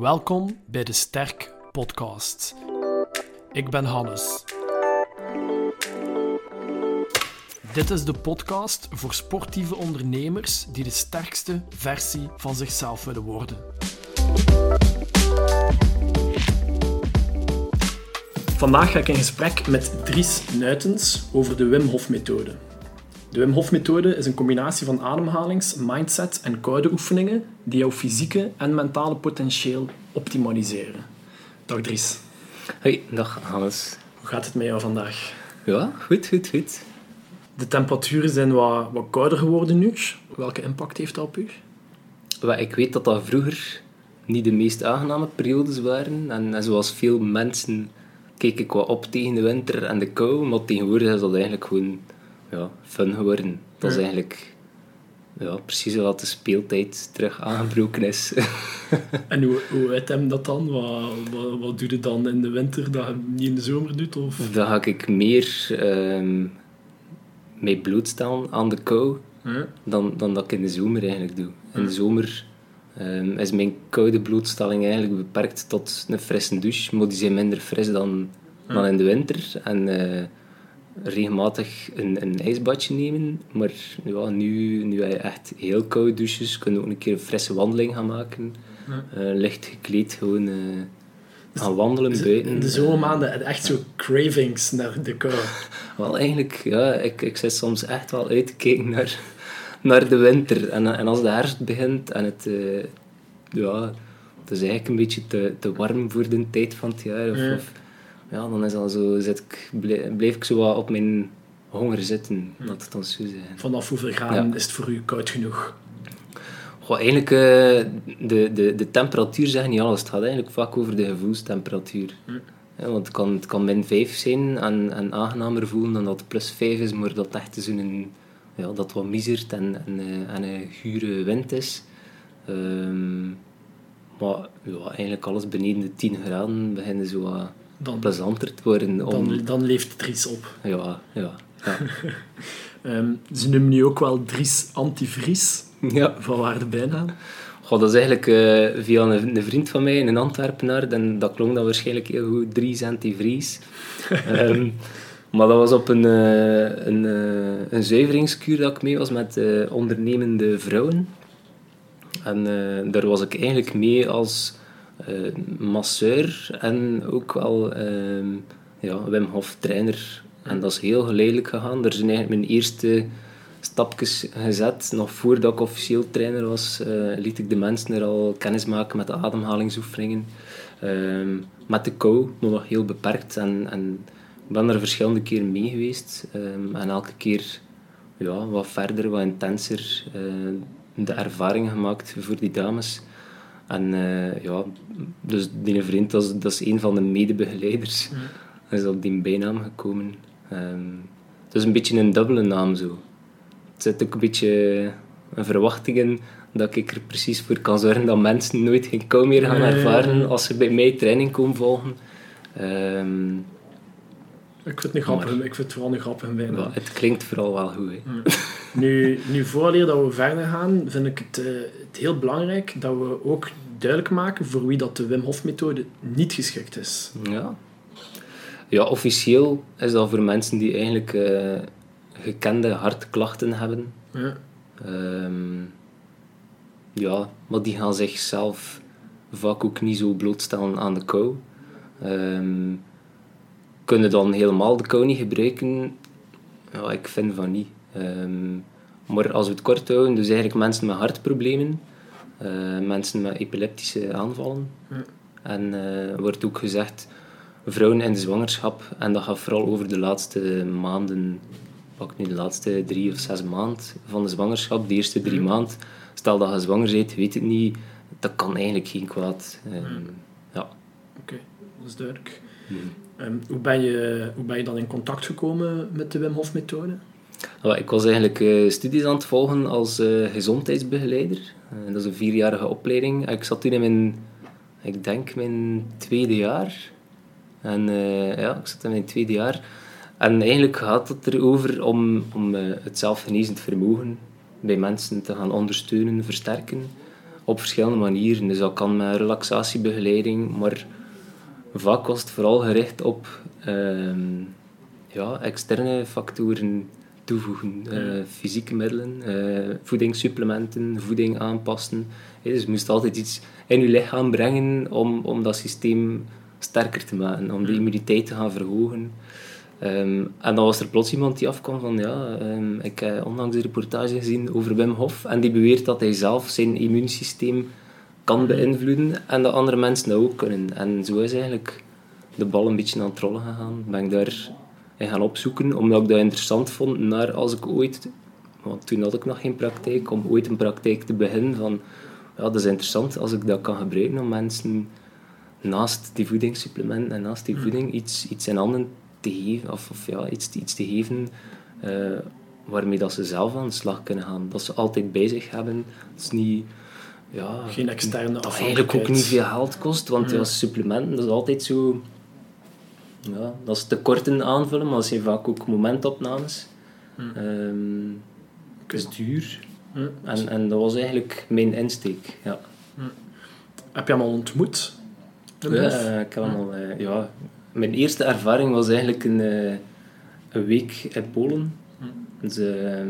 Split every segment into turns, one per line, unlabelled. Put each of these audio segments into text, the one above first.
Welkom bij de Sterk Podcast. Ik ben Hannes. Dit is de podcast voor sportieve ondernemers die de sterkste versie van zichzelf willen worden. Vandaag ga ik in gesprek met Dries Nuitens over de Wim Hof methode. De Wim Hof methode is een combinatie van ademhalings-, mindset en koude oefeningen die jouw fysieke en mentale potentieel optimaliseren. Dag Dries.
Hoi, dag Hannes.
Hoe gaat het met jou vandaag?
Ja, goed, goed, goed.
De temperaturen zijn wat, wat kouder geworden nu. Welke impact heeft dat op u?
Ik weet dat dat vroeger niet de meest aangename periodes waren. En, en zoals veel mensen keek ik wat op tegen de winter en de kou. Maar tegenwoordig is dat eigenlijk gewoon ja, fun geworden. Dat is eigenlijk ja, precies wat de speeltijd terug aangebroken is.
En hoe, hoe uit hem dat dan? Wat, wat, wat doe je dan in de winter dat je niet in de zomer doet? Of?
Dan ga ik meer ehm mee blootstellen aan de kou dan, dan dat ik in de zomer eigenlijk doe. In de zomer ehm, is mijn koude blootstelling eigenlijk beperkt tot een frisse douche, maar die zijn minder fris dan, dan in de winter. En eh, regelmatig een, een ijsbadje nemen, maar ja, nu, nu heb je echt heel koude douches, kun je ook een keer een frisse wandeling gaan maken. Eh, licht gekleed gewoon eh, gaan wandelen buiten.
In de zomermaanden heb je echt zo cravings naar de kou.
Wel, eigenlijk, ja, ik, ik zit soms echt wel uit te kijken naar, naar de winter. En, en als de herfst begint en het, eh, ja, het is eigenlijk een beetje te, te warm voor de tijd van het jaar. Of,
Ja.
of- ja, dan is al zo, zit ik, blij- blijf ik zo wat op mijn honger zitten, laat het dan zo zijn.
Vanaf hoeveel graden
Ja.
is het voor u koud genoeg?
Goh, eigenlijk, eh, de, de, de temperatuur zegt niet alles. Het gaat eigenlijk vaak over de gevoelstemperatuur. Ja, want het kan, het kan min 5 zijn en, en aangenamer voelen dan dat het plus 5 is, maar dat echt zo'n, ja, dat wat misert en, en, eh, en een gure wind is. Ehm, maar ja, eigenlijk alles beneden de 10 graden begint zo wat
Dan,
plezanter te worden. Om,
dan, dan leeft Dries op.
ja, ja, ja.
Ehm, ze noemen nu ook wel Dries Antivries.
ja.
Van waar de bijnaam?
Goh, dat is eigenlijk eh, via een, een vriend van mij, een Antwerpenaar, en dat klonk dan waarschijnlijk heel goed, Dries Antivries. Ehm maar dat was op een, eh, een, eh, een zuiveringskuur dat ik mee was met ondernemende vrouwen. En daar was ik eigenlijk mee als masseur en ook wel ehm, ja, Wim Hof trainer. En dat is heel geleidelijk gegaan. Er zijn eigenlijk mijn eerste stapjes gezet. Nog voordat ik officieel trainer was, eh, liet ik de mensen er al kennis maken met de ademhalingsoefeningen. Ehm, met de kou, maar nog heel beperkt. En, en ik ben er verschillende keren mee geweest. Ehm, en elke keer ja, wat verder, wat intenser eh, de ervaring gemaakt voor die dames. En eh, ja, dus die vriend, dat is, dat is een van de medebegeleiders. Hij is op die bijnaam gekomen. Ehm, het is een beetje een dubbele naam zo. Het zit ook een beetje een verwachting in dat ik er precies voor kan zorgen dat mensen nooit geen kou meer gaan ervaren als ze bij mij training komen volgen. Ehm,
Ik vind het, een grappig, ik vind het vooral
ja, het klinkt vooral wel goed. Hè.
Nu, nu vooraleer dat we verder gaan, vind ik het, eh, het heel belangrijk dat we ook duidelijk maken voor wie dat de Wim Hof methode niet geschikt is.
Ja. ja, officieel is dat voor mensen die eigenlijk eh, gekende hartklachten hebben.
Ja.
Ehm, ja, maar die gaan zichzelf vaak ook niet zo blootstellen aan de kou. Ehm, kunnen dan helemaal de kou niet gebruiken? Ja, ik vind van niet. Ehm, maar als we het kort houden, dus eigenlijk mensen met hartproblemen, eh, mensen met epileptische aanvallen.
Ja.
En eh wordt ook gezegd, vrouwen in de zwangerschap, en dat gaat vooral over de laatste maanden, pak nu de laatste drie of zes maanden van de zwangerschap, de eerste drie maanden. Stel dat je zwanger bent, weet het niet, dat kan eigenlijk geen kwaad. Ehm, ja.
Oké, dat is duidelijk. Ehm, hoe, ben je, hoe ben je dan in contact gekomen met de Wim Hof methode?
Ik was eigenlijk eh, studies aan het volgen als eh, gezondheidsbegeleider. Eh, dat is een vierjarige opleiding. Ik zat toen in mijn, ik denk mijn tweede jaar. En ja, ik zat in mijn tweede jaar. En eigenlijk gaat het erover om, om het zelfgenezend vermogen bij mensen te gaan ondersteunen, versterken. op verschillende manieren. Dus dat kan met relaxatiebegeleiding, maar vaak was het vooral gericht op ehm, ja, externe factoren toevoegen. Uh, fysieke middelen, uh, voedingssupplementen, voeding aanpassen. dus je moest altijd iets in je lichaam brengen om, om dat systeem sterker te maken, om de immuniteit te gaan verhogen. Um, en dan was er plots iemand die afkwam van, ja, um, ik heb onlangs een reportage gezien over Wim Hof en die beweert dat hij zelf zijn immuunsysteem kan beïnvloeden en dat andere mensen dat ook kunnen. En zo is eigenlijk de bal een beetje aan het rollen gegaan. Ben ik daar in gaan opzoeken, omdat ik dat interessant vond naar als ik ooit, want toen had ik nog geen praktijk, om ooit een praktijk te beginnen van, ja, dat is interessant als ik dat kan gebruiken om mensen naast die voedingssupplementen en naast die hmm. voeding iets, iets in handen te geven, of, of ja, iets, iets te geven uh, waarmee dat ze zelf aan de slag kunnen gaan. Dat ze altijd bij zich hebben. Dat is niet... Ja,
Geen externe
Dat eigenlijk ook niet veel geld kost, want ja, supplementen, dat is altijd zo... Ja, dat is tekorten aanvullen, maar dat zijn vaak ook momentopnames. Um, het is duur. Hmm. En, en dat was eigenlijk mijn insteek, ja. Hmm.
Heb je hem al ontmoet?
Ja, ik heb hem al... Uh, ja, mijn eerste ervaring was eigenlijk een, uh, een week in Polen. Dus, uh,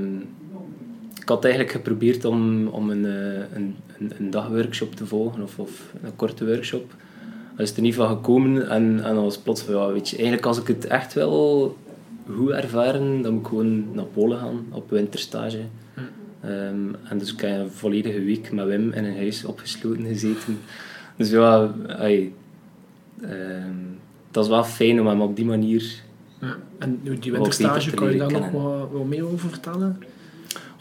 ik had eigenlijk geprobeerd om, om een, uh, een, een, dagworkshop te volgen, of, of een korte workshop. Dat is er niet van gekomen en, en dan was plots van, ja, weet je, eigenlijk als ik het echt wil goed ervaren, dan moet ik gewoon naar Polen gaan, op winterstage. Um, en dus ik heb een volledige week met Wim in een huis opgesloten gezeten. Dus ja, ay, um, dat is wel fijn om hem op die manier...
Ja. En die winterstage, kan je daar nog wat, wat meer over vertellen?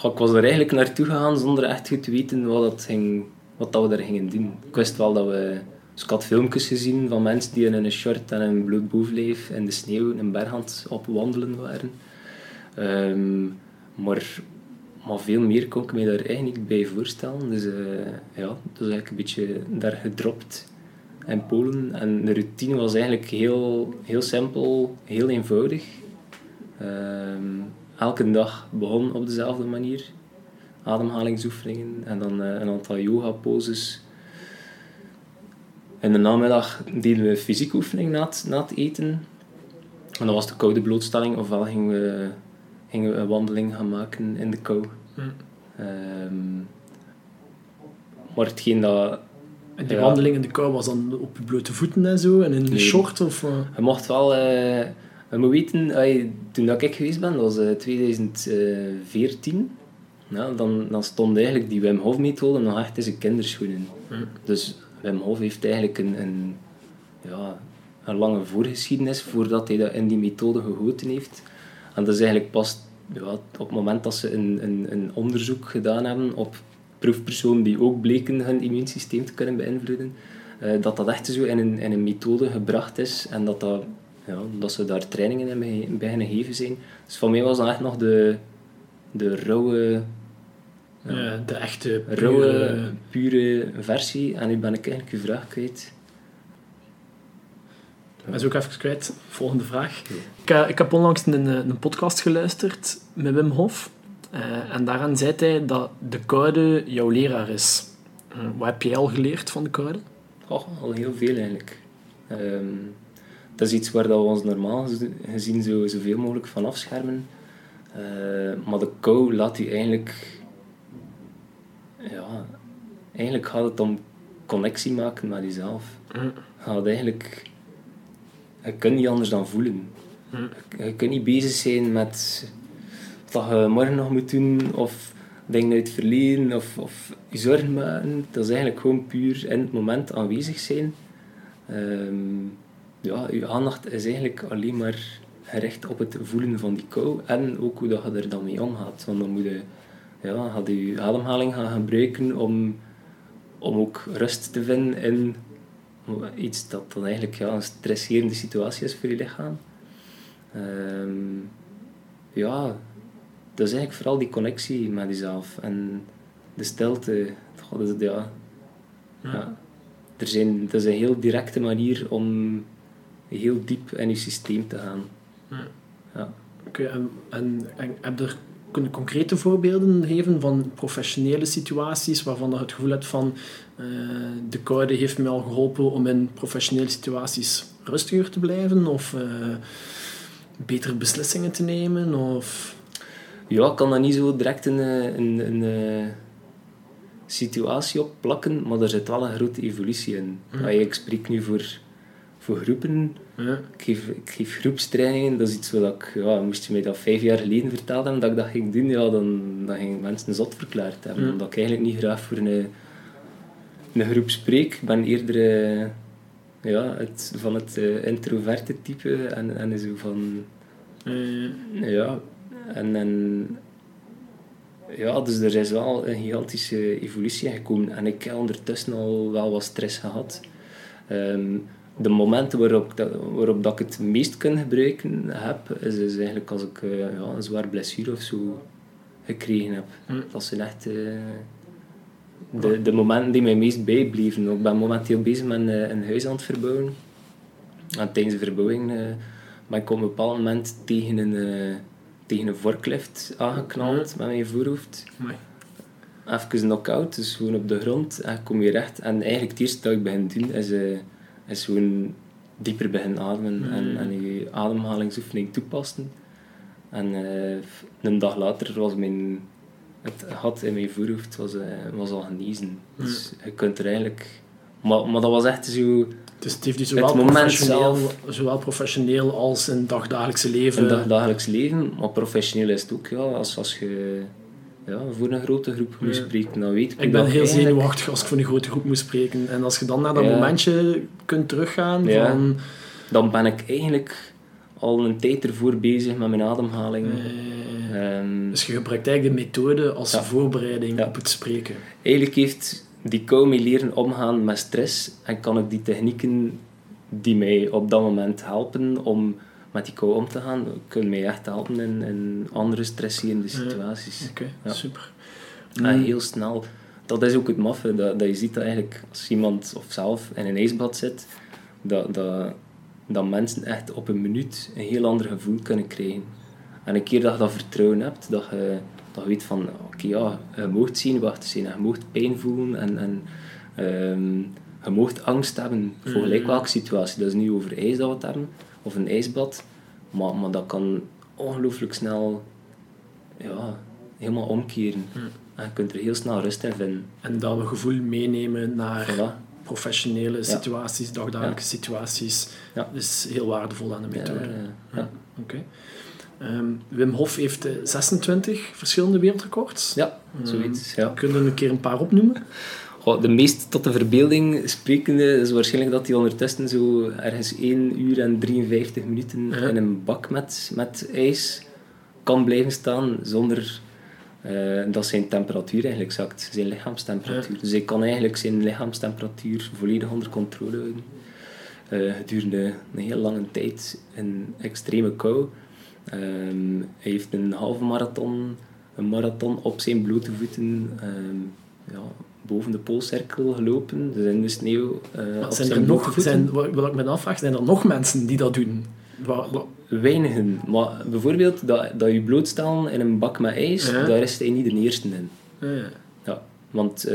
Ik was er eigenlijk naartoe gegaan zonder echt goed te weten wat, dat ging, wat dat we daar gingen doen. Ik wist wel dat we... Dus ik had filmpjes gezien van mensen die in een short en een bloot bovenlijf in de sneeuw in Berghand op wandelen waren. Um, maar, maar veel meer kon ik me daar eigenlijk niet bij voorstellen. Dus uh, ja, is eigenlijk een beetje daar gedropt in Polen. En de routine was eigenlijk heel, heel simpel, heel eenvoudig. Um, elke dag begon op dezelfde manier. Ademhalingsoefeningen en dan uh, een aantal yoga-poses. In de namiddag deden we fysieke oefening na het, na het eten. En dan was de koude blootstelling, ofwel gingen we, gingen we een wandeling gaan maken in de kou. Mm. Um, maar hetgeen dat
en die wandeling in de kou was dan op je blote voeten en zo, en in de short? Of, uh...
Je mocht wel... Uh, je moet weten, toen dat ik geweest ben, dat was uh, 2014, ja, dan, dan stond eigenlijk die Wim Hof methode nog echt in zijn kinderschoenen. Dus Wim Hof heeft eigenlijk een, een, ja, een lange voorgeschiedenis voordat hij dat in die methode gegoten heeft. En dat is eigenlijk pas ja, op het moment dat ze een, een, een onderzoek gedaan hebben op proefpersonen die ook bleken hun immuunsysteem te kunnen beïnvloeden, uh, dat dat echt zo in een, in een methode gebracht is en dat, dat, ja, dat ze daar trainingen in beginnen geven zijn. Dus voor mij was dat echt nog de, de rauwe...
Ja, de echte
pure... Rauwe, pure versie. En nu ben ik eigenlijk je vraag kwijt.
Dat is ook even kwijt. Volgende vraag. Ik, uh, ik heb onlangs een, een podcast geluisterd met Wim Hof. Uh, en daaraan zei hij dat de koude jouw leraar is. Uh, wat heb jij al geleerd van de koude?
Oh, al heel veel eigenlijk. Um, dat is iets waar dat we ons normaal gezien zo, zoveel mogelijk van afschermen. Uh, maar de kou laat je eigenlijk... Ja, eigenlijk gaat het om connectie maken met jezelf. Mm. Gaat eigenlijk... Je kunt niet anders dan voelen. Mm. Je kunt niet bezig zijn met wat je morgen nog moet doen, of dingen uit het verleden, of, of je zorgen maken. Dat is eigenlijk gewoon puur in het moment aanwezig zijn. Um, ja, je aandacht is eigenlijk alleen maar gericht op het voelen van die kou en ook hoe dat je er dan mee omgaat. Want dan moet je, ja, gaat je ademhaling gaan gebruiken om, om ook rust te vinden in iets dat dan eigenlijk ja, een stresserende situatie is voor je lichaam. Um, ja, dat is eigenlijk vooral die connectie met jezelf en de stilte. God, is het, ja. ja. Er zijn, dat is een heel directe manier om heel diep in je systeem te gaan.
Ja. ja. Oké, en, en, en heb je er kunnen concrete voorbeelden geven van professionele situaties waarvan je het gevoel hebt van uh, de koude heeft me al geholpen om in professionele situaties rustiger te blijven of uh, betere beslissingen te nemen? Of...
Ja, ik kan dat niet zo direct een, een, een, situatie op plakken, maar er zit wel een grote evolutie in. Mm. Ik spreek nu voor, voor groepen. Ja. Ik, geef, ik geef groepstrainingen, dat is iets wat ik, ja, moest je mij dat vijf jaar geleden verteld hebben dat ik dat ging doen, ja, dan, dan ging mensen zot verklaard hebben. Omdat ik eigenlijk niet graag voor een, een groep spreek. Ik ben eerder uh, ja, het, van het uh, introverte type en, en zo van... ja, en, en ja, dus er is wel een gigantische evolutie gekomen. En ik heb ondertussen al wel wat stress gehad. Um, de momenten waarop, dat, waarop dat ik het meest kan gebruiken heb, is, is eigenlijk als ik uh, ja, een zwaar blessure of zo gekregen heb. Mm. Dat zijn echt uh, de, de momenten die mij meest bijbleven. Ik ben momenteel bezig met uh, een huis aan het verbouwen. En tijdens de verbouwing ben ik op een bepaald moment tegen een tegen een forklift aangeknald met mijn voorhoofd. Amai. Even knock-out, dus gewoon op de grond en kom je recht. En eigenlijk het eerste dat ik begin te doen is, uh, is gewoon dieper beginnen ademen mm. en, en je ademhalingsoefening toepassen. En uh, een dag later was mijn, het gat in mijn voorhoofd was, uh, was al genezen. Mm. Dus je kunt er eigenlijk... Maar, maar dat was echt zo
dus het heeft dus zowel, professioneel, zowel professioneel als in dagdagelijkse leven.
In dagdagelijks leven, maar professioneel is het ook. Ja, als, als je ja, voor een grote groep moet spreken, dan weet ik
Ik ben heel zenuwachtig als ik voor een grote groep moet spreken. En als je dan naar dat momentje kunt teruggaan van...
Dan ben ik eigenlijk al een tijd ervoor bezig met mijn ademhaling.
Um, dus je gebruikt eigenlijk de methode als voorbereiding op het spreken.
Eigenlijk heeft die kou mee leren omgaan met stress en kan ik die technieken die mij op dat moment helpen om met die kou om te gaan, kunnen mij echt helpen in, in andere stresserende situaties.
Oké, super.
En heel snel. Dat is ook het maffe, dat, dat je ziet dat eigenlijk als iemand of zelf in een ijsbad zit, dat, dat, dat mensen echt op een minuut een heel ander gevoel kunnen krijgen. En een keer dat je dat vertrouwen hebt, dat je dat je weet van, oké ja, je moogt zenuwachtig zijn, je moogt pijn voelen en, en um, je moogt angst hebben voor mm. gelijk welke situatie. Dat is niet over ijs dat we het hebben, of een ijsbad, maar, maar dat kan ongelooflijk snel ja, helemaal omkeren. Mm. En je kunt er heel snel rust in vinden.
En dat we gevoel meenemen naar professionele situaties, dagdagelijkse situaties, ja. is heel waardevol aan de methode. Ja, Oké. Um, Wim Hof heeft 26 eh, verschillende wereldrecords.
Ja, zoiets. Ja.
Kunnen we een keer een paar opnoemen?
de meest tot de verbeelding sprekende is waarschijnlijk dat hij ondertussen zo ergens 1 uur en 53 minuten in een bak met, met ijs kan blijven staan zonder uh, dat zijn temperatuur eigenlijk zakt, zijn lichaamstemperatuur. Dus hij kan eigenlijk zijn lichaamstemperatuur volledig onder controle houden. Uh, gedurende een heel lange tijd in extreme kou. Um, hij heeft een halve marathon, een marathon op zijn blote voeten um, ja, boven de poolcirkel gelopen, dus in de sneeuw. Uh,
zijn er nog, zijn, wat ik me afvraag, zijn er nog mensen die dat doen? Wat, wat?
Weinigen, maar bijvoorbeeld dat, dat je blootstellen in een bak met ijs, daar is hij niet de eerste in. Ja, ja want... Uh,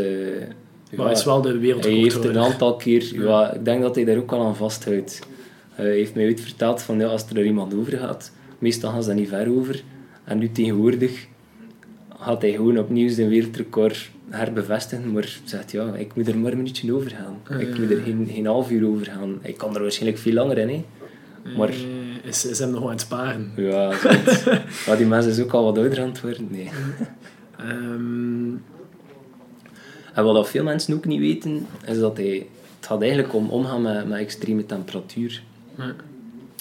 maar ja, is wel de wereld.
Hij heeft een aantal keer, ja. ik denk dat hij daar ook wel aan vasthoudt. Hij heeft mij ooit verteld van ja, als er iemand over gaat, Meestal gaan ze daar niet ver over. En nu tegenwoordig gaat hij gewoon opnieuw zijn wereldrecord herbevestigen, maar zegt ja, ik moet er maar een minuutje over gaan. Ik moet er geen, geen half uur over gaan. Ik kan er waarschijnlijk veel langer in, hè. Maar...
Is, is hem nog aan het sparen?
Ja, maar die mensen is ook al wat ouder aan het worden. Nee. Um... En wat veel mensen ook niet weten, is dat hij... Het gaat eigenlijk om omgaan met, met extreme temperatuur. Ja.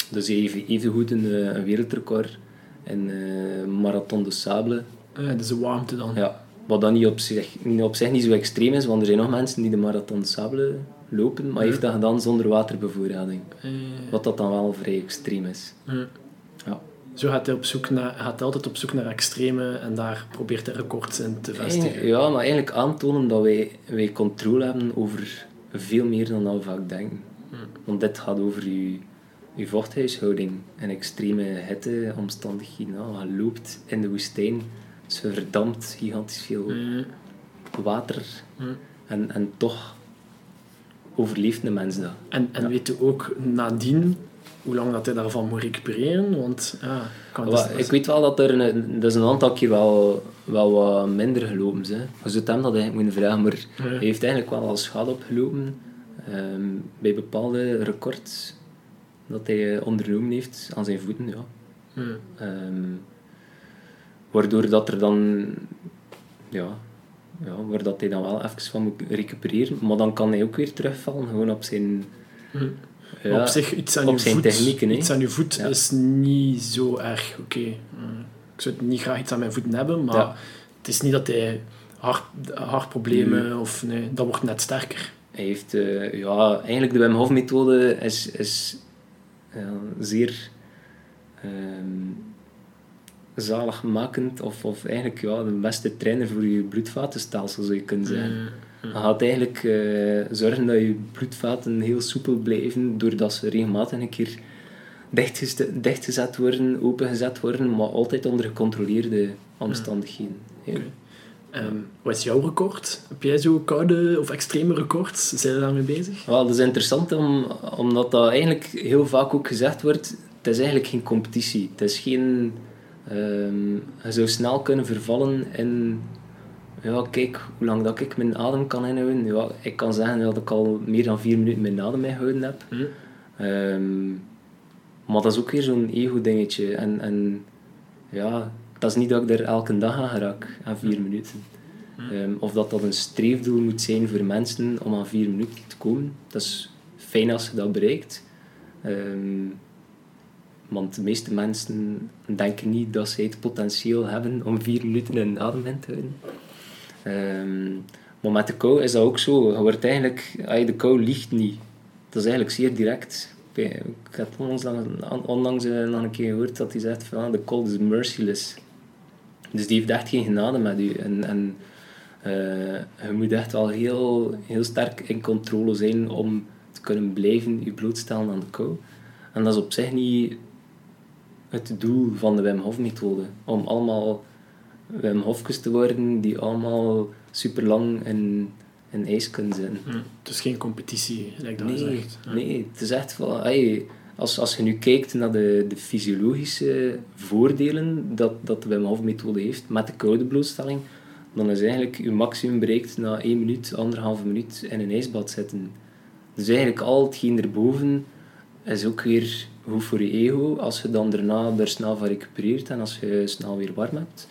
Dus even, even goed een, eh, een wereldrecord in uh, Marathon de Sable.
Uh, dat is de warmte dan.
Ja, wat dan niet op, zich, niet op zich niet zo extreem is, want er zijn nog mensen die de Marathon Sable lopen, maar heeft dat gedaan zonder waterbevoorrading. Wat dat dan wel vrij extreem is.
Ja. Zo gaat hij, op zoek naar, gaat altijd op zoek naar extreme en daar probeert hij records in te vestigen.
Ja, maar eigenlijk aantonen dat wij, wij controle hebben over veel meer dan dat we vaak denken. Want dit gaat over je je vochthuishouding en extreme hitteomstandigheden. Nou, je loopt in de woestijn Ze verdampt gigantisch veel
Mm.
water.
Mm.
En, en toch overleeft een mens dat.
En, en
Ja.
weet je ook nadien hoe lang dat hij daarvan moet recupereren? Want ja, kan dus-
ik weet wel dat er een, dat is een aantal keer wel, wel wat minder gelopen is. Je zou hem dat eigenlijk moeten vragen, maar
Ja.
hij heeft eigenlijk wel al schade opgelopen ehm, bij bepaalde records dat hij eh, ondernomen heeft aan zijn voeten. Ja.
Mm.
Waardoor dat er dan ja, ja, waar dat hij dan wel even van moet recupereren, maar dan kan hij ook weer terugvallen gewoon op zijn
Mm.
ja,
op zich, iets aan
op
je
zijn
voet,
technieken,
iets aan je voet
Ja.
is niet zo erg oké. Mm. Ik zou niet graag iets aan mijn voeten hebben, maar
Ja.
het is niet dat hij hart, hartproblemen of nee, dat wordt net sterker.
Hij heeft, eh, ja, eigenlijk de Wim Hof methode is, is zeer ehm, zaligmakend, of, of eigenlijk ja, de beste trainer voor je bloedvatenstelsel zou je kunnen zeggen.
Mm.
Je gaat eigenlijk eh, zorgen dat je bloedvaten heel soepel blijven, doordat ze regelmatig een keer dichtgezet worden, opengezet worden, maar altijd onder gecontroleerde omstandigheden. Ja.
Oké. Ehm, wat is jouw record? Heb jij zo koude of extreme records? Zijn je daarmee bezig?
Wel, dat is interessant om, omdat dat eigenlijk heel vaak ook gezegd wordt. Het is eigenlijk geen competitie. Het is geen... ehm, je zou snel kunnen vervallen in... Ja, kijk hoe lang dat ik mijn adem kan inhouden. Ja, ik kan zeggen dat ik al meer dan vier minuten mijn adem ingehouden heb.
Hm?
Ehm, maar dat is ook weer zo'n ego-dingetje. En, en ja, dat is niet dat ik er elke dag aan geraak, aan vier minuten. Ehm, of dat dat een streefdoel moet zijn voor mensen om aan vier minuten te komen. Dat is fijn als je dat bereikt. Want de meeste mensen denken niet dat zij het potentieel hebben om vier minuten in adem in te houden. Ehm, maar met de kou is dat ook zo. Je wordt eigenlijk, de kou ligt niet. Dat is eigenlijk zeer direct. Ik heb onlangs, onlangs nog een keer gehoord dat hij zegt van "Ah, de cold is merciless. Dus die heeft echt geen genade met u. En, en eh, je moet echt wel heel, heel sterk in controle zijn om te kunnen blijven je blootstellen aan de kou. En dat is op zich niet het doel van de Wim Hof methode. Om allemaal Wim Hofjes te worden die allemaal super lang in, in ijs kunnen zitten.
Hm. Het is geen competitie, lijkt dat
Nee.
Ja.
nee, het is echt van... als, als je nu kijkt naar de, de fysiologische voordelen dat, dat de Wim Hof methode heeft met de koude blootstelling, dan is eigenlijk je maximum bereikt na 1 minuut, anderhalve minuut in een ijsbad zitten. Dus eigenlijk al hetgeen erboven is ook weer goed voor je ego, als je dan daarna er snel van recupereert en als je snel weer warm hebt.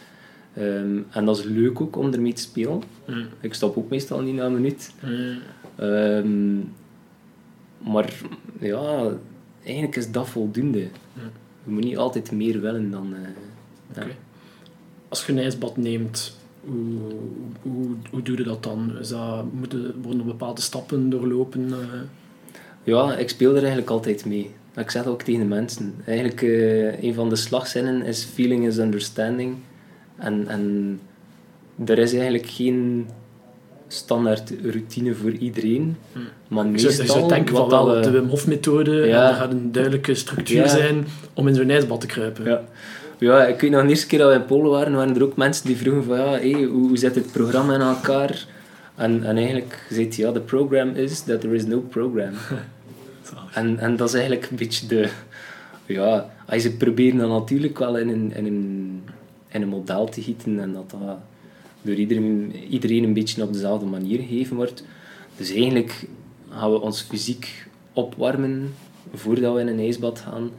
Ehm, en dat is leuk ook om ermee te spelen.
Hm.
Ik stop ook meestal niet na een minuut.
Hm.
Ehm, maar ja, eigenlijk is dat voldoende.
Ja.
Je moet niet altijd meer willen dan... eh, ja.
Als je een ijsbad neemt, hoe, hoe, hoe doe je dat dan? Is dat, moeten, worden er bepaalde stappen doorlopen? eh?
Ja, ik speel er eigenlijk altijd mee. Ik zeg dat ook tegen de mensen. Eigenlijk, eh, een van de slagzinnen is feeling is understanding. En, en er is eigenlijk geen standaard routine voor iedereen. Maar
Je zou, je zou denken van wel de Wim Hof methode
Ja.
er gaat een duidelijke structuur
Ja.
zijn om in zo'n ijsbad te kruipen.
Ja. ja, ik weet nog de eerste keer dat we in Polen waren, waren er ook mensen die vroegen van ja, hey, hoe, hoe zit het programma in elkaar? En, en eigenlijk zei hij, ja, the program is that there is no program. en, en dat is eigenlijk een beetje de... Ja, als ze proberen dat natuurlijk wel in een, in een, in een model te gieten en dat dat door iedereen, iedereen een beetje op dezelfde manier gegeven wordt. Dus eigenlijk gaan we ons fysiek opwarmen voordat we in een ijsbad gaan.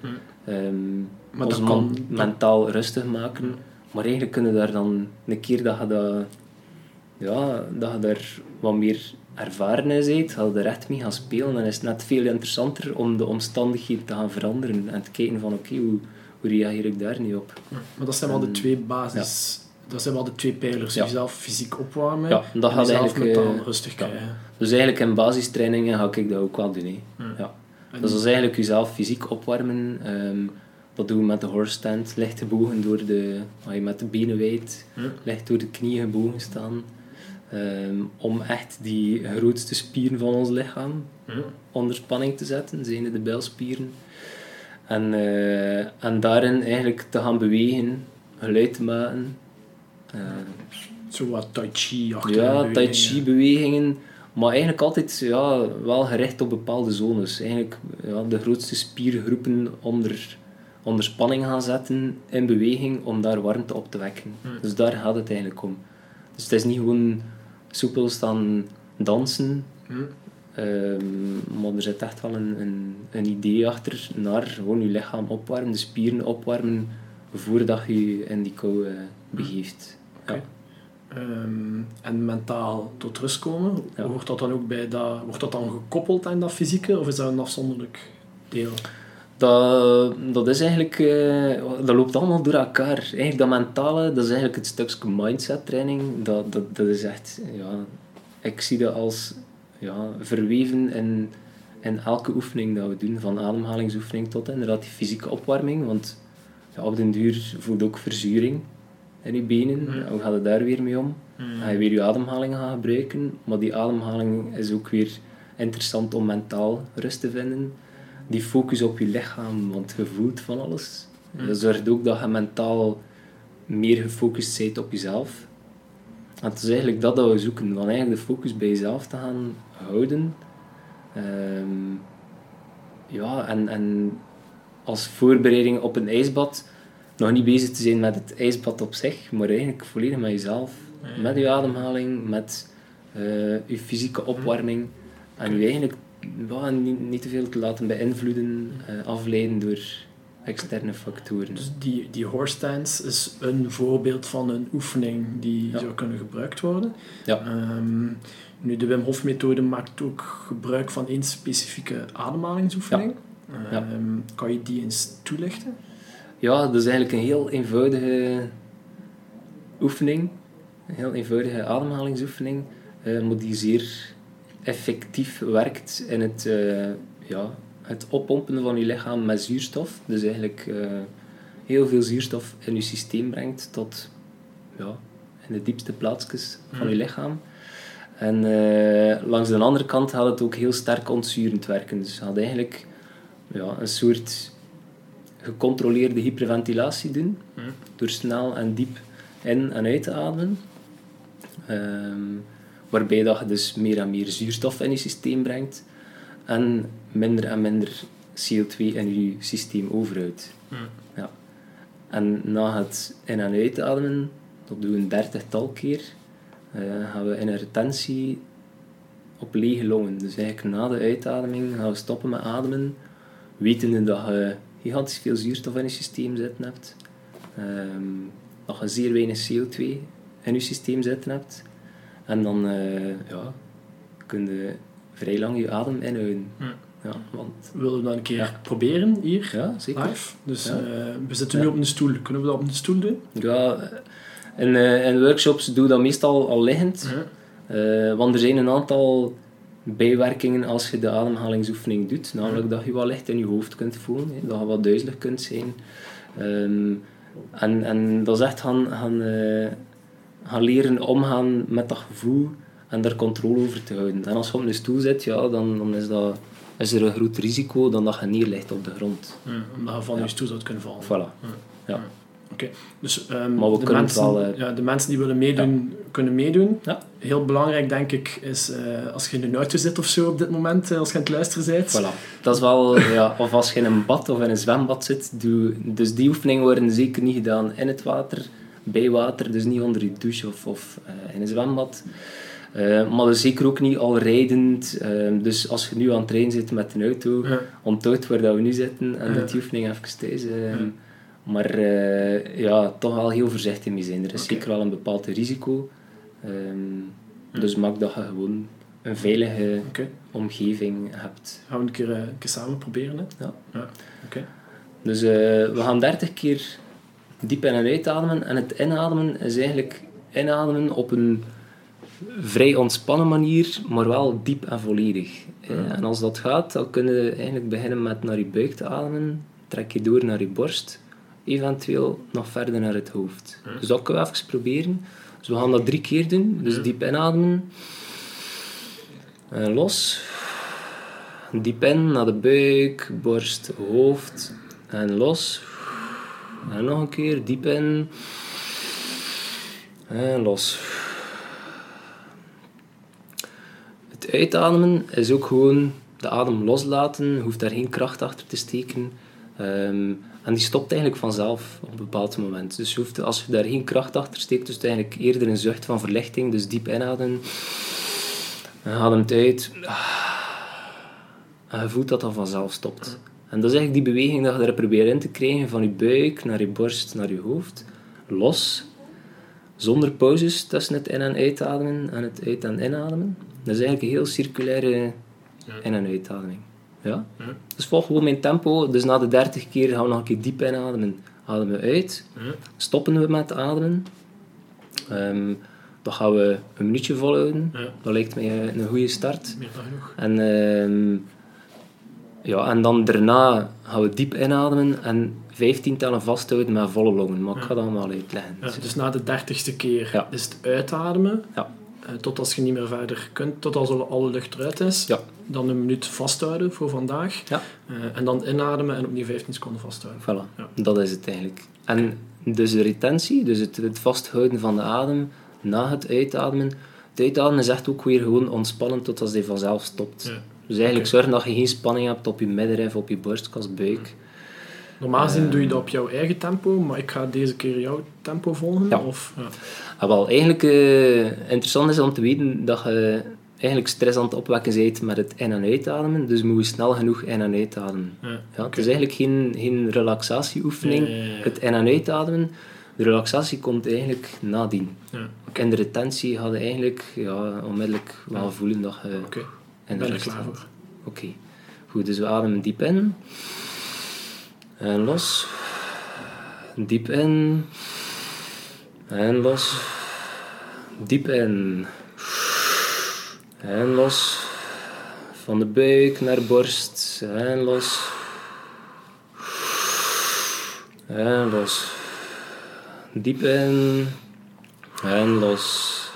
Ehm,
Maar
ons
dat kan-
mentaal rustig maken. Maar eigenlijk kunnen we daar dan een keer dat je dat, ja, dat je daar wat meer ervaren in bent, ga er echt mee gaan spelen. Dan is het net veel interessanter om de omstandigheden te gaan veranderen en te kijken van oké, hoe, hoe reageer ik daar nu op?
Maar dat zijn wel de
En-
twee basis... Dat zijn wel de twee pijlers.
Ja.
Jezelf fysiek opwarmen
Ja, dat
en
gaat
jezelf
eigenlijk,
mentaal
eh,
rustig krijgen.
Dus eigenlijk in basistrainingen ga ik dat ook wel doen. hè. Ja.
En-
Dus dat is eigenlijk jezelf fysiek opwarmen. Ehm, dat doen we met de horse stand, licht gebogen door de, als je met de benen wijd, licht door de knieën gebogen staan. Ehm, om echt die grootste spieren van ons lichaam
Ja.
onder spanning te zetten, zijn de bilspieren. En, eh, en daarin eigenlijk te gaan bewegen, geluid te maken Eh,
Zo wat tai chi achter
ja, tai chi bewegingen. Maar eigenlijk altijd ja, wel gericht op bepaalde zones. Eigenlijk ja, de grootste spiergroepen onder, onder spanning gaan zetten in beweging om daar warmte op te wekken. Dus daar gaat het eigenlijk om. Dus het is niet gewoon soepel staan dansen. Ehm, maar er zit echt wel een, een, een idee achter naar gewoon je lichaam opwarmen, de spieren opwarmen voordat je je in die kou eh, begeeft. Ja.
Ehm, en mentaal tot rust komen,
Ja.
wordt dat dan ook bij dat, wordt dat dan gekoppeld aan dat fysieke of is dat een afzonderlijk deel?
Dat, dat is eigenlijk, eh, dat loopt allemaal door elkaar. Eigenlijk dat mentale, dat is eigenlijk het stukje mindset training. Dat, dat, dat is echt, ja, ik zie dat als ja, verweven in, in elke oefening dat we doen, van ademhalingsoefening tot inderdaad die fysieke opwarming. Want ja, op den duur voelt ook verzuring in je benen. Hoe gaat het daar weer mee om? Ga je weer je ademhaling gaan gebruiken, maar die ademhaling is ook weer interessant om mentaal rust te vinden. Die focus op je lichaam, want je voelt van alles. Dat zorgt ook dat je mentaal meer gefocust bent op jezelf. En het is eigenlijk dat dat we zoeken, van eigenlijk de focus bij jezelf te gaan houden. Ehm, ja, en, en als voorbereiding op een ijsbad nog niet bezig te zijn met het ijsbad op zich, maar eigenlijk volledig met jezelf. Met je ademhaling, met eh, je fysieke opwarming. En je eigenlijk ja, niet, niet te veel te laten beïnvloeden, eh, afleiden door externe factoren.
Dus die, die horse stance is een voorbeeld van een oefening die
Ja.
zou kunnen gebruikt worden.
Ja.
Ehm, nu, de Wim Hof methode maakt ook gebruik van één specifieke ademhalingsoefening.
Ja.
Ehm, kan je die eens toelichten?
Ja, dat is eigenlijk een heel eenvoudige oefening. Een heel eenvoudige ademhalingsoefening. eh, maar die zeer effectief werkt in het, eh, ja, het oppompen van je lichaam met zuurstof. Dus eigenlijk eh, heel veel zuurstof in je systeem brengt tot ja, in de diepste plaatsjes van je lichaam. En eh, langs de andere kant gaat het ook heel sterk ontzurend werken. Dus je gaat eigenlijk ja, een soort gecontroleerde hyperventilatie doen. Door snel en diep in- en uit te ademen. Ehm, waarbij dat je dus meer en meer zuurstof in je systeem brengt. En minder en minder CO2 in je systeem overhoudt. Ja. En na het in- en uitademen, dat doen we een dertigtal keer, eh, gaan we in een retentie op lege longen. Dus eigenlijk na de uitademing gaan we stoppen met ademen, wetende dat je gigantisch veel zuurstof in je systeem zitten hebt, ehm, dat je zeer weinig CO2 in je systeem zitten hebt. En dan eh, ja, kun je vrij lang je adem inhouden. Ja, want,
Willen we dat een keer
Ja.
proberen hier?
ja, zeker.
Live. Dus
Ja.
eh, we zitten nu
Ja.
op een stoel. Kunnen we dat op een stoel doen?
Ja, in, eh, in workshops doe dat meestal al liggend. Want er zijn een aantal bijwerkingen als je de ademhalingsoefening doet. Namelijk dat je wat licht in je hoofd kunt voelen, hè, dat je wat duizelig kunt zijn. Ehm, en, en dat is echt gaan, gaan, gaan leren omgaan met dat gevoel en daar controle over te houden. En als je op een stoel zit, ja, dan, dan is, dat, is er een groot risico dan dat je neerligt op de grond.
Omdat je van
Ja.
je stoel zou kunnen vallen.
Voilà. Ja.
Oké, dus ehm,
Maar we
de,
kunnen
mensen,
wel, eh,
ja, de mensen die willen meedoen, kunnen meedoen.
Ja.
Heel belangrijk, denk ik, is eh, als je in een auto zit of zo op dit moment, eh, als je aan het luisteren bent.
Voilà. Dat is wel, ja, of als je in een bad of in een zwembad zit, doe, dus die oefeningen worden zeker niet gedaan in het water, bij water, dus niet onder je douche of, of eh, in een zwembad. Eh, maar dus zeker ook niet al rijdend. Eh, dus als je nu aan het rijden zit met een auto,
Ja.
onthoud waar dat we nu zitten en
Ja.
doe die oefening even thuis. eh. Maar ja, toch wel heel voorzichtig mee zijn. Er is zeker wel een bepaald risico. Ehm, Dus maak dat je gewoon een veilige omgeving hebt.
gaan we een keer, een keer samen proberen. Hè?
Ja.
Ja. Oké.
Dus we gaan 30 keer diep in en uitademen. En het inademen is eigenlijk inademen op een vrij ontspannen manier, maar wel diep en volledig. Eh, En als dat gaat, dan kun je eigenlijk beginnen met naar je buik te ademen. Trek je door naar je borst. Eventueel nog verder naar het hoofd. Dus dat kunnen we even proberen. Dus we gaan dat drie keer doen. Dus diep inademen. En los. Diep in naar de buik, borst, hoofd. En los. En nog een keer diep in. En los. Het uitademen is ook gewoon de adem loslaten. Hoeft daar geen kracht achter te steken. Ehm, en die stopt eigenlijk vanzelf op een bepaald moment. Dus je hoeft, als je daar geen kracht achter steekt, dus eigenlijk eerder een zucht van verlichting. Dus diep inademen. En ademt uit. En je voelt dat dat vanzelf stopt. En dat is eigenlijk die beweging dat je er probeert in te krijgen van je buik naar je borst naar je hoofd. Los. Zonder pauzes tussen het in- en uitademen en het uit- en inademen. Dat is eigenlijk een heel circulaire in- en uitademing. Ja? Dus volg gewoon mijn tempo. Dus na de 30 keer gaan we nog een keer diep inademen. Ademen we uit. Stoppen we met ademen. Ehm, dan gaan we een minuutje volhouden. Dat lijkt mij een goede start.
Meer dan genoeg.
En, ehm, ja, en dan daarna gaan we diep inademen en 15 tellen vasthouden met volle longen. Maar ik ga dat allemaal uitleggen.
Ja, dus na de dertigste keer
Ja.
is het uitademen.
Ja.
eh, tot als je niet meer verder kunt, tot als alle- lucht eruit is.
Ja.
Dan een minuut vasthouden voor vandaag.
Ja.
Eh, en dan inademen en opnieuw 15 seconden vasthouden.
Voilà,
Ja.
dat is het eigenlijk. En dus de retentie, dus het, het vasthouden van de adem na het uitademen. Het uitademen is echt ook weer gewoon ontspannen tot als die vanzelf stopt.
Ja.
Dus eigenlijk zorgen dat je geen spanning hebt op je middenrif, op je borstkas, buik.
Normaal gezien
Eh.
doe je dat op jouw eigen tempo, maar ik ga deze keer jouw tempo volgen.
Ja.
Of, ja.
Ah, wel, eigenlijk eh, interessant is om te weten dat je eigenlijk stress aan het opwekken bent met het in- en uitademen. Dus moet je snel genoeg in- en uitademen.
Ja.
Ja, Het is eigenlijk geen, geen relaxatieoefening, het in- en uitademen. De relaxatie komt eigenlijk nadien.
Ja.
In de retentie ga je eigenlijk ja, onmiddellijk wel voelen dat je de
ben klaar voor.
Oké, goed. Dus we ademen diep in. En los. Diep in. En los. Diep in. En los. Van de buik naar borst. En los. En los. Diep in. En los.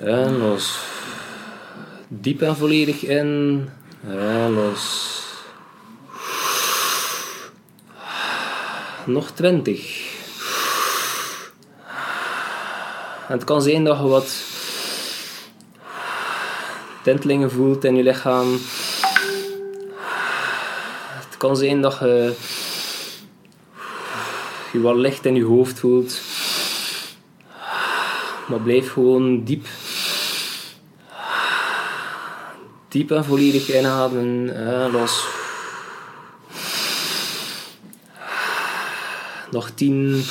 En los. Diep en volledig in. En los. Nog twintig. En het kan zijn dat je wat tintelingen voelt in je lichaam. Het kan zijn dat je wat licht in je hoofd voelt. Maar blijf gewoon diep Diep en volledig inademen en los. Nog tien.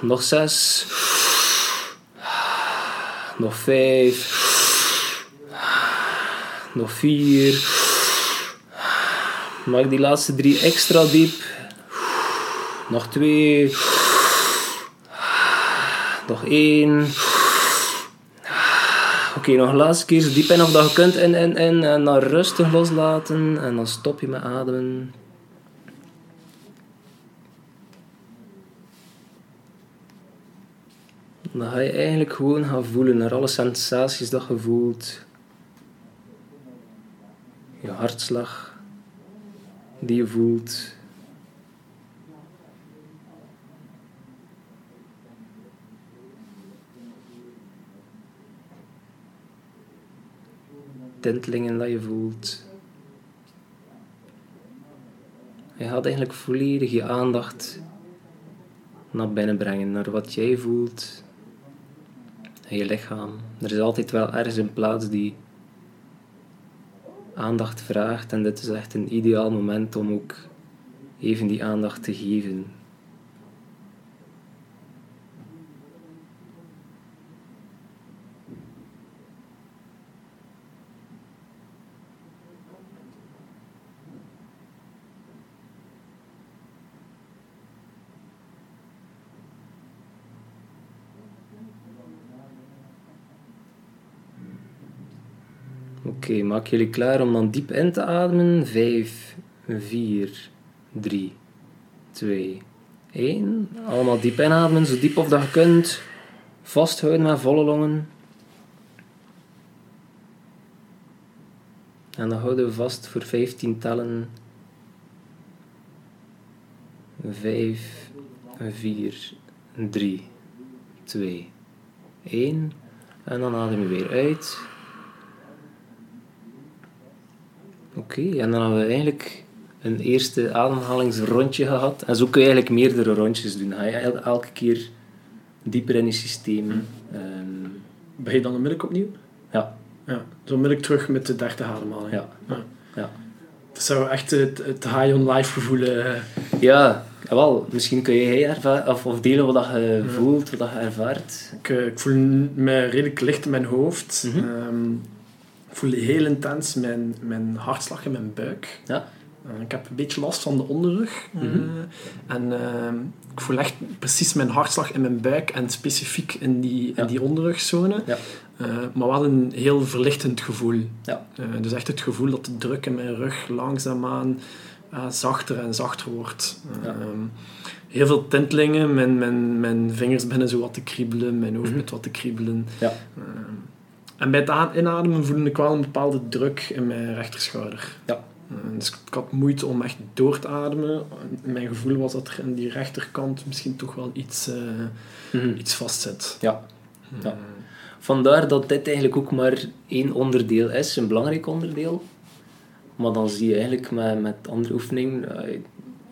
Nog zes. Nog vijf. Nog vier. Maak die laatste drie extra diep. Nog twee. Nog één. Oké, nog een laatste keer diep in of dat je kunt. In, in, in. En dan rustig loslaten. En dan stop je met ademen. Dan ga je eigenlijk gewoon gaan voelen naar alle sensaties dat je voelt. Je hartslag die je voelt. Tintelingen dat je voelt. Je gaat eigenlijk volledig je aandacht naar binnen brengen, naar wat jij voelt in je lichaam. Er is altijd wel ergens een plaats die aandacht vraagt en dit is echt een ideaal moment om ook even die aandacht te geven. Oké, maak jullie klaar om dan diep in te ademen. 5, 4, 3, 2, 1. Allemaal diep inademen, zo diep of dat je kunt. Vasthouden met volle longen. En dan houden we vast voor 15 tellen. 5, 4, 3, 2, 1. En dan adem je weer uit. Oké, en dan hebben we eigenlijk een eerste ademhalingsrondje gehad. En zo kun je eigenlijk meerdere rondjes doen. Ga je el- elke keer dieper in je systeem. ehm,
Ben je dan onmiddellijk opnieuw?
ja,
Ja. Zo onmiddellijk terug met de derde ademhaling.
ja,
Ja.
ja.
Het zou echt het, het high on life gevoel... eh,
Ja, wel, misschien kun je ervaren, of, of delen wat dat je voelt, wat dat je ervaart.
Ik, eh, ik voel me redelijk licht in mijn hoofd.
Mhm.
Ehm, voel heel intens mijn, mijn hartslag in mijn buik.
Ja.
Eh, ik heb een beetje last van de onderrug. eh,
Mhm.
en ehm, ik voel echt precies mijn hartslag in mijn buik en specifiek in die,
Ja.
in die onderrugzone.
Ja.
Eh, maar wel een heel verlichtend gevoel.
Ja.
Dus echt het gevoel dat de druk in mijn rug langzaamaan zachter en zachter wordt.
Ja.
Ehm, heel veel tintelingen, mijn, mijn, mijn vingers beginnen zo wat te kriebelen, mijn hoofd begint wat te kriebelen.
Ja.
En bij het inademen voelde ik wel een bepaalde druk in mijn rechterschouder.
Ja.
Eh, dus ik had moeite om echt door te ademen. Mijn gevoel was dat er aan die rechterkant misschien toch wel iets,
Mhm.
iets vastzit.
Ja. Ja.
Eh,
Vandaar dat dit eigenlijk ook maar één onderdeel is, een belangrijk onderdeel. Maar dan zie je eigenlijk met, met andere oefeningen,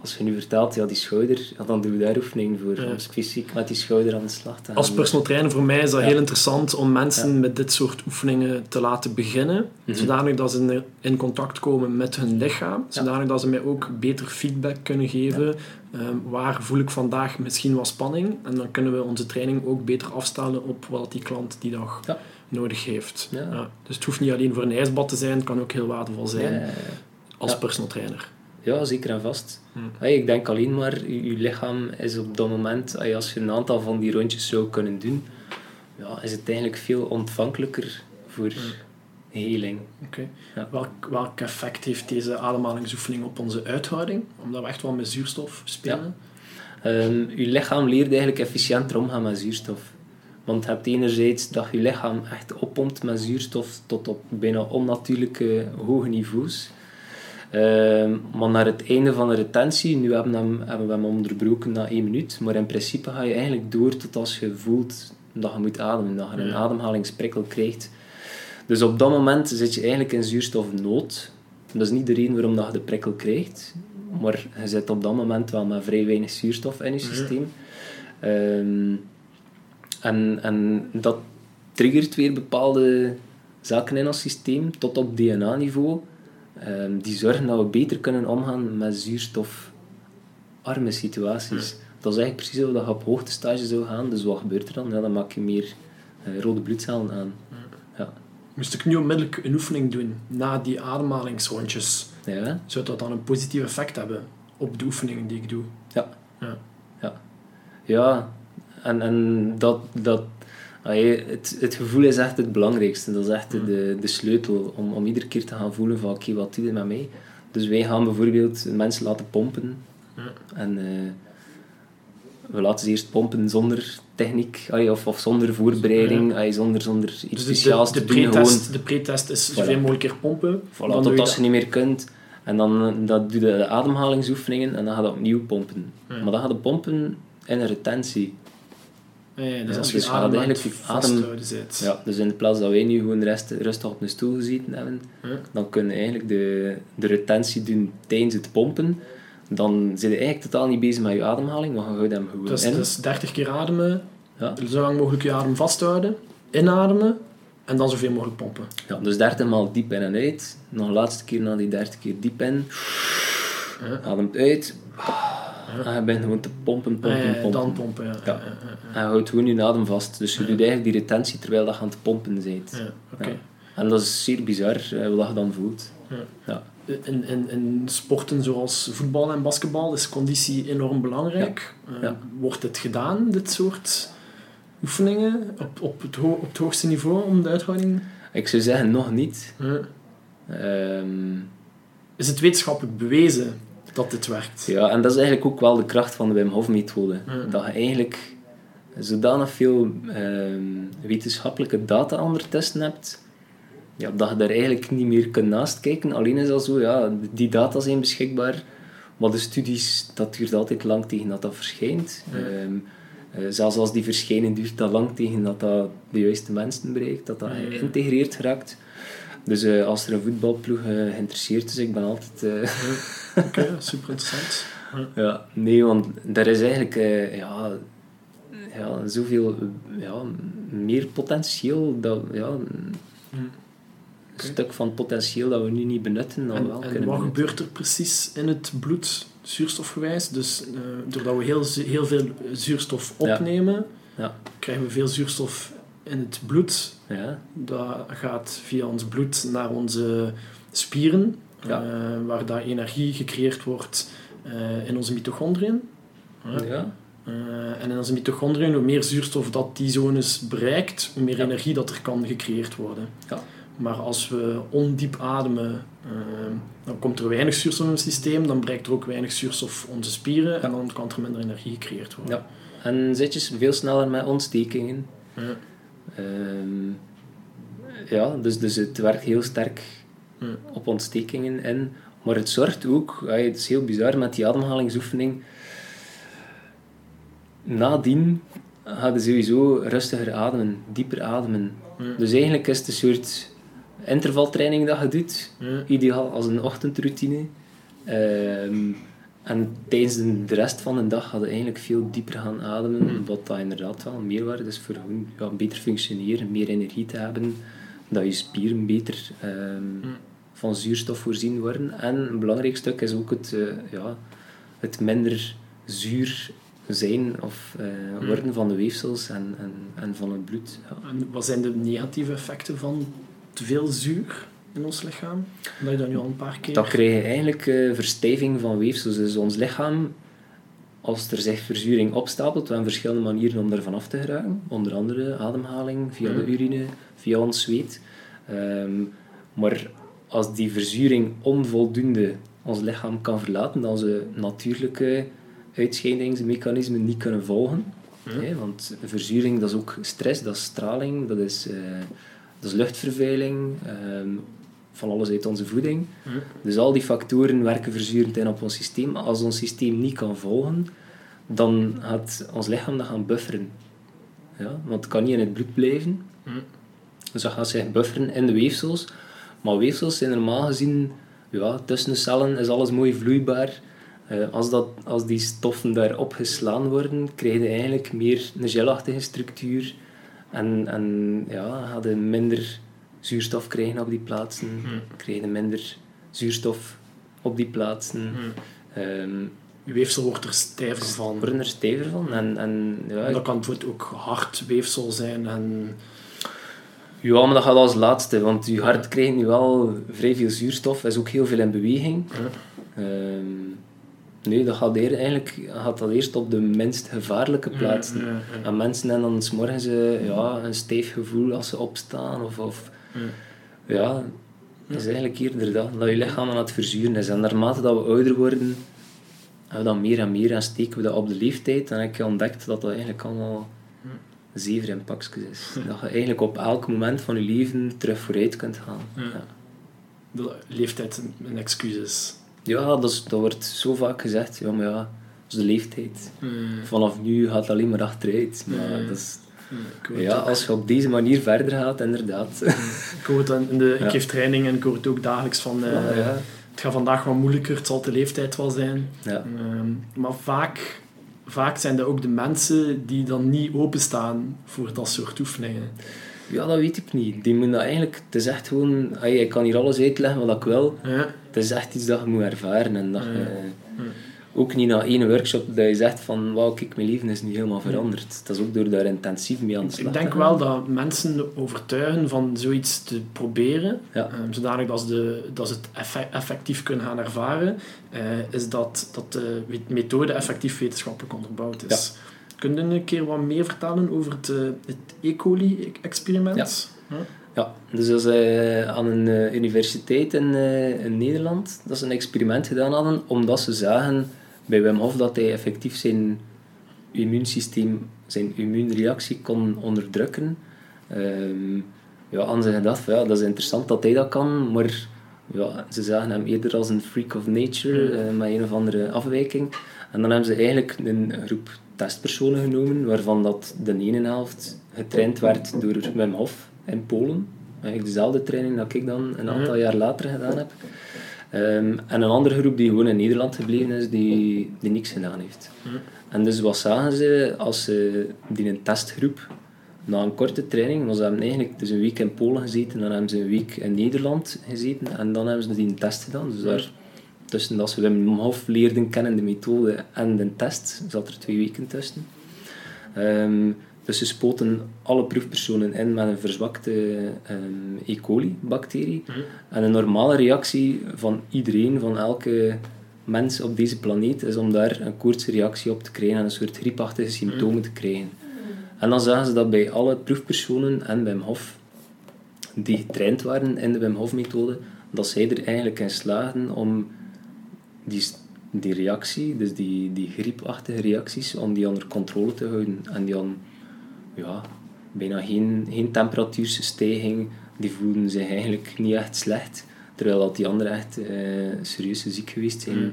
als je nu vertelt, ja, die schouder, ja, dan doen we daar oefeningen voor.
Ja.
Om fysiek met die schouder aan de slag te gaan.
Als personal trainer voor mij is dat
Ja.
heel interessant om mensen
Ja.
met dit soort oefeningen te laten beginnen.
Mhm.
Zodanig dat ze in- in contact komen met hun lichaam. Zodanig dat ze mij ook beter feedback kunnen geven. Ehm, waar voel ik vandaag misschien wat spanning? En dan kunnen we onze training ook beter afstellen op wat die klant die dag nodig heeft.
Ja.
Dus het hoeft niet alleen voor een ijsbad te zijn. Het kan ook heel waardevol zijn als personal trainer.
Ja, zeker en vast.
Hm.
Hey, ik denk alleen maar, je, je lichaam is op dat moment, hey, als je een aantal van die rondjes zou kunnen doen, ja, is het eigenlijk veel ontvankelijker voor heling.
Oké.
Ja.
Welk, welk effect heeft deze ademhalingsoefening op onze uithouding? Omdat we echt wel met zuurstof spelen.
Ehm, je lichaam leert eigenlijk efficiënter omgaan met zuurstof. Want je hebt enerzijds dat je lichaam echt oppompt met zuurstof tot op bijna onnatuurlijke hoge niveaus. Ehm, maar naar het einde van de retentie, nu hebben we, hem, hebben we hem onderbroken na één minuut, maar in principe ga je eigenlijk door tot als je voelt dat je moet ademen, dat je een ademhalingsprikkel krijgt. Dus op dat moment zit je eigenlijk in zuurstofnood. Dat is niet de reden waarom dat je de prikkel krijgt, maar je zit op dat moment wel met vrij weinig zuurstof in je systeem. Ehm, en, en dat triggert weer bepaalde zaken in ons systeem, tot op DNA-niveau, die zorgen dat we beter kunnen omgaan met zuurstofarme situaties. Dat is eigenlijk precies hoe dat je op hoogtestage zou gaan. Dus wat gebeurt er dan? Ja, dan maak je meer eh, rode bloedcellen aan. Ja.
Moest ik nu onmiddellijk een oefening doen na die ademhalingsrondjes,
Ja,
zou dat dan een positief effect hebben op de oefeningen die ik doe?
ja.
Ja.
Ja, ja. en, en dat, dat, allee, het, het gevoel is echt het belangrijkste. Dat is echt de, de sleutel om, om iedere keer te gaan voelen van oké, wat doet het met mij? Dus wij gaan bijvoorbeeld mensen laten pompen. En eh, we laten ze eerst pompen zonder techniek, allee, of, of zonder voorbereiding, allee, zonder, zonder iets
Dus de,
speciaals
de, de
te doen. Gewoon,
de pretest is zoveel
Voilà.
mogelijk keer pompen.
voilà,
dan doe
tot
je
als je niet meer kunt. En dan eh, dat doe je de ademhalingsoefeningen en dan ga je opnieuw pompen. Maar dan ga je pompen in een retentie.
Ja, ja, dus als
dus
je adem
eigenlijk adem-
zit.
Ja, dus in plaats dat wij nu gewoon rest, rustig op een stoel gezeten hebben, dan kunnen eigenlijk de, de retentie doen tijdens het pompen. Dan zit je eigenlijk totaal niet bezig met je ademhaling, maar je houdt hem gewoon
Dus,
in.
dus 30 keer ademen,
Ja.
zo lang mogelijk je adem vasthouden, inademen en dan zoveel mogelijk pompen.
Ja, dus 30 maal diep in en uit. Nog een laatste keer na die 30 keer diep in.
Ja.
Ademt uit. En je bent gewoon te pompen, pompen,
Ah, ja, ja,
pompen.
dan pompen, ja.
Ja. En je houdt gewoon je adem vast. Dus je doet eigenlijk die retentie terwijl je aan het pompen bent.
ja. Ja.
En dat is zeer bizar, eh, wat je dan voelt.
Ja. In, in, in sporten zoals voetbal en basketbal is conditie enorm belangrijk. Eh,
Ja.
Wordt het gedaan, dit soort oefeningen, op, op, het, op het hoogste niveau om de uithouding?
Ik zou zeggen, nog niet. Ehm,
Is het wetenschappelijk bewezen dat dit werkt?
ja, en dat is eigenlijk ook wel de kracht van de Wim Hof methode.
Ja.
Dat je eigenlijk zodanig veel ehm, wetenschappelijke data ondertussen hebt, ja, dat je daar eigenlijk niet meer kunt naast kijken. Alleen is dat zo, ja, die data zijn beschikbaar, maar de studies, dat duurt altijd lang tegen dat dat verschijnt. Ehm, eh, zelfs als die verschijnen, duurt dat lang tegen dat dat de juiste mensen bereikt, dat dat geïntegreerd geraakt. Dus uh, als er een voetbalploeg uh, geïnteresseerd is, ik ben altijd...
Oké, okay, super interessant.
Ja, nee, want er is eigenlijk ja, ja, zoveel ja, meer potentieel dat... Ja, een stuk van potentieel dat we nu niet benutten, dan
en,
wel
en
kunnen
wat gebeurt er precies in het bloed, zuurstofgewijs? Dus uh, doordat we heel, heel veel zuurstof opnemen,
ja. Ja.
krijgen we veel zuurstof in het bloed.
Ja.
Dat gaat via ons bloed naar onze spieren,
Ja.
uh, waar dat energie gecreëerd wordt uh, in onze mitochondriën.
Ja.
Uh, en in onze mitochondriën, hoe meer zuurstof dat die zones bereikt, hoe meer
Ja.
energie dat er kan gecreëerd worden.
Ja.
Maar als we ondiep ademen, dan komt er weinig zuurstof in het systeem, dan bereikt er ook weinig zuurstof onze spieren en dan kan er minder energie gecreëerd worden.
Ja. En zit je veel sneller met ontstekingen.
Ja.
Ehm, ja, dus, dus het werkt heel sterk op ontstekingen in. Maar het zorgt ook, ja, het is heel bizar met die ademhalingsoefening. Nadien ga je sowieso rustiger ademen, dieper ademen. Dus eigenlijk is het een soort intervaltraining dat je doet. Ideaal als een ochtendroutine. Ehm, en tijdens de, de rest van de dag je eigenlijk veel dieper gaan ademen. Wat dat inderdaad wel meerwaarde is voor gewoon ja, beter functioneren, meer energie te hebben. Dat je spieren beter ehm, van zuurstof voorzien worden. En een belangrijk stuk is ook het, eh, ja, het minder zuur zijn of eh, worden van de weefsels en, en, en van het bloed. Ja.
En wat zijn de negatieve effecten van te veel zuur in ons lichaam? Dat je dat nu al een paar keer...
Dan krijg je eigenlijk eh, verstijving van weefsels. Dus ons lichaam, als er zich verzuring opstapelt, we hebben verschillende manieren om ervan af te geraken. Onder andere ademhaling, via de urine, via ons zweet. Ehm, maar als die verzuring onvoldoende ons lichaam kan verlaten, dan ze natuurlijke uitscheidingsmechanismen niet kunnen volgen. Hè, want verzuring dat is ook stress, dat is straling, dat is, eh, dat is luchtvervuiling, ehm, van alles uit onze voeding. Dus al die factoren werken verzurend in op ons systeem. Als ons systeem niet kan volgen, dan gaat ons lichaam dat gaan bufferen. Ja, want het kan niet in het bloed blijven. Dus dat gaat zich bufferen in de weefsels. Maar weefsels zijn normaal gezien, ja, tussen de cellen is alles mooi vloeibaar. Eh, als, dat, als die stoffen daar opgeslaan worden, krijg je eigenlijk meer een gelachtige structuur. En, en ja, je minder zuurstof krijgen op die plaatsen. Krijg je minder zuurstof op die plaatsen. Ehm,
Je weefsel wordt er stijver van.
worden er stijver van. En, en, ja,
En dat kan bijvoorbeeld ook hard weefsel zijn en...
Ja, maar dat gaat als laatste, want je hart krijgt nu wel vrij veel zuurstof, is ook heel veel in beweging. Ehm, nee, dat gaat eer- eigenlijk gaat dat eerst op de minst gevaarlijke plaatsen.
ja, ja.
En mensen hebben dan 's morgens ja, een stijf gevoel als ze opstaan. Of, of, ja, dat is eigenlijk eerder dat, dat je lichaam aan het verzuren is. En naarmate dat we ouder worden, hebben we dat meer en meer en steken we dat op de leeftijd. En ik heb ontdekt dat dat eigenlijk allemaal zever in pakjes is. Dat je eigenlijk op elk moment van je leven terug vooruit kunt gaan. Ja.
De leeftijd een- een excuus is.
Ja, dat, is, dat wordt zo vaak gezegd. Ja, maar ja, dat is de leeftijd. Vanaf nu gaat het alleen maar achteruit. Maar dat is, Ja, als je op deze manier verder gaat, inderdaad.
ik hoor het dan in de, ik
Ja.
geef training en ik hoor het ook dagelijks van... eh,
Ja, ja.
Het gaat vandaag wat moeilijker, het zal de leeftijd wel zijn. Ehm, maar vaak, vaak zijn dat ook de mensen die dan niet openstaan voor dat soort oefeningen.
ja, dat weet ik niet. Die moet dat eigenlijk, het is echt gewoon, ey, ik kan hier alles uitleggen wat ik wil.
Ja.
Het is echt iets dat je moet ervaren. En dat je, ook niet na één workshop dat je zegt van, wauw, kijk, mijn leven is nu helemaal veranderd. Dat is ook door daar intensief mee aan de slag
Ik
te
denk wel dat mensen overtuigen van zoiets te proberen,
Ja.
ehm, zodanig dat ze, de, dat ze het effe- effectief kunnen gaan ervaren, eh, is dat, dat de methode effectief wetenschappelijk onderbouwd is. Kun je een keer wat meer vertellen over het, eh, het E. coli-experiment? Ja.
Ja, dus dat eh, aan een eh, universiteit in, eh, in Nederland dat ze een experiment gedaan hadden, omdat ze zagen bij Wim Hof dat hij effectief zijn immuunsysteem, zijn immuunreactie kon onderdrukken. Ehm, ja, gedacht van, ja, dat is interessant dat hij dat kan, maar ja, ze zagen hem eerder als een freak of nature, eh, met een of andere afwijking. En dan hebben ze eigenlijk een groep testpersonen genomen, waarvan dat de ene helft getraind werd door Wim Hof in Polen. Eigenlijk dezelfde training dat ik dan een aantal jaar later gedaan heb. Ehm, en een andere groep die gewoon in Nederland gebleven is, die, die niks gedaan heeft. En dus wat zagen ze als ze die een testgroep na een korte training, want ze hebben eigenlijk dus een week in Polen gezeten, dan hebben ze een week in Nederland gezeten en dan hebben ze die een test gedaan. Dus daar, tussen dat ze Wim Hof leerden kennen, de methode en de test, zat er twee weken tussen. Ehm, dus ze spoten alle proefpersonen in met een verzwakte um, E. coli-bacterie. En een normale reactie van iedereen, van elke mens op deze planeet, is om daar een koortsreactie reactie op te krijgen en een soort griepachtige symptomen te krijgen. En dan zagen ze dat bij alle proefpersonen en Wim Hof, die getraind waren in de Wim Hof-methode, dat zij er eigenlijk in slaagden om die, die reactie, dus die, die griepachtige reacties, om die onder controle te houden. En die aan ja, bijna geen, geen temperatuurstijging, die voelden zich eigenlijk niet echt slecht. Terwijl dat die anderen echt uh, serieus ziek geweest zijn.
Mm.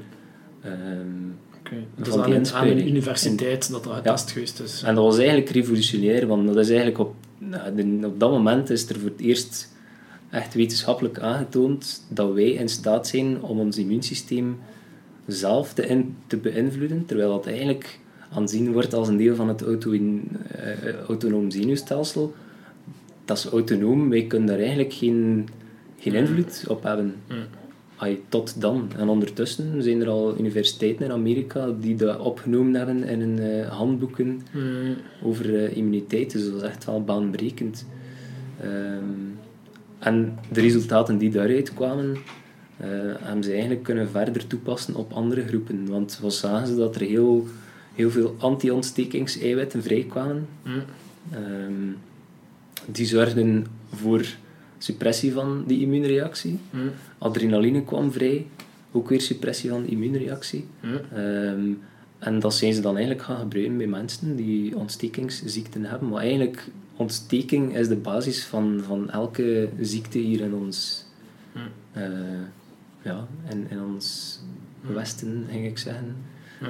Um, okay. Dus aan, een, aan een universiteit dat dat getest geweest is.
En dat was eigenlijk revolutionair, want dat is eigenlijk op, nou, op dat moment is er voor het eerst echt wetenschappelijk aangetoond dat wij in staat zijn om ons immuunsysteem zelf te, in, te beïnvloeden, terwijl dat eigenlijk aanzien wordt als een deel van het auto in, uh, autonoom zenuwstelsel. Dat is autonoom, wij kunnen daar eigenlijk geen, geen invloed op hebben. Ay, tot dan. En ondertussen zijn er al universiteiten in Amerika die dat opgenomen hebben in hun uh, handboeken over uh, immuniteit. Dus dat is echt wel baanbrekend. Um, en de resultaten die daaruit kwamen, uh, hebben ze eigenlijk kunnen verder toepassen op andere groepen. Want wat zagen ze dat er heel heel veel anti-ontstekingseiwitten vrijkwamen. Mm. Um, die zorgden voor suppressie van die immuunreactie. Mm. Adrenaline kwam vrij, ook weer suppressie van de immuunreactie. Mm. Um, en dat zijn ze dan eigenlijk gaan gebruiken bij mensen die ontstekingsziekten hebben. Maar eigenlijk, ontsteking is de basis van, van elke ziekte hier in ons, uh, ja, in, in ons Westen, ging ik zeggen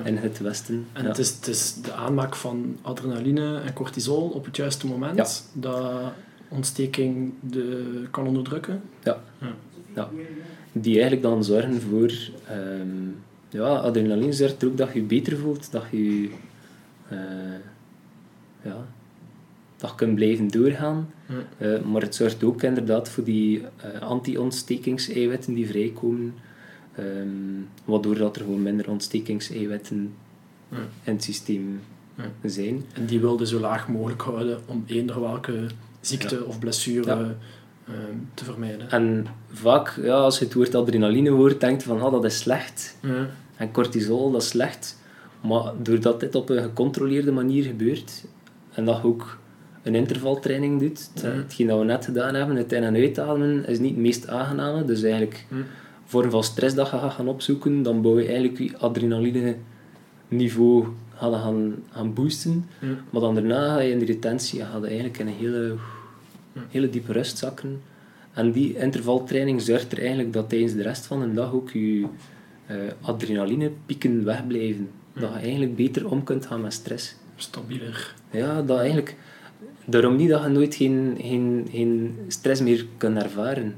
in het Westen.
En het, is, het is de aanmaak van adrenaline en cortisol op het juiste moment dat ontsteking de, kan onderdrukken.
Ja. ja. Die eigenlijk dan zorgen voor... Um, ja, adrenaline zorgt er ook dat je je beter voelt, dat je... Uh, ja, dat je kunt blijven doorgaan. Uh, maar het zorgt ook inderdaad voor die uh, anti-ontstekingseiwitten die vrijkomen Um, waardoor dat er gewoon minder ontstekingseiwitten ja. in het systeem ja. zijn.
En die wilde zo laag mogelijk houden om eender welke ziekte of blessure um, te vermijden.
En vaak, ja, als je het woord adrenaline hoort, denkt van oh, dat is slecht. En cortisol, dat is slecht. Maar doordat dit op een gecontroleerde manier gebeurt, en dat ook een intervaltraining doet, hetgeen dat we net gedaan hebben, het in- en uitademen, is niet het meest aangename. Dus eigenlijk vorm van stress dat je gaat gaan opzoeken, dan bouw je eigenlijk je adrenaline niveau gaan, gaan, gaan boosten. Maar dan daarna ga je in de retentie ga je eigenlijk in een hele, hele diepe rust zakken. En die intervaltraining zorgt er eigenlijk dat tijdens de rest van de dag ook je uh, adrenalinepieken wegblijven. Dat je eigenlijk beter om kunt gaan met stress.
Stabieler.
Ja, dat eigenlijk... Daarom niet dat je nooit geen, geen, geen stress meer kunt ervaren.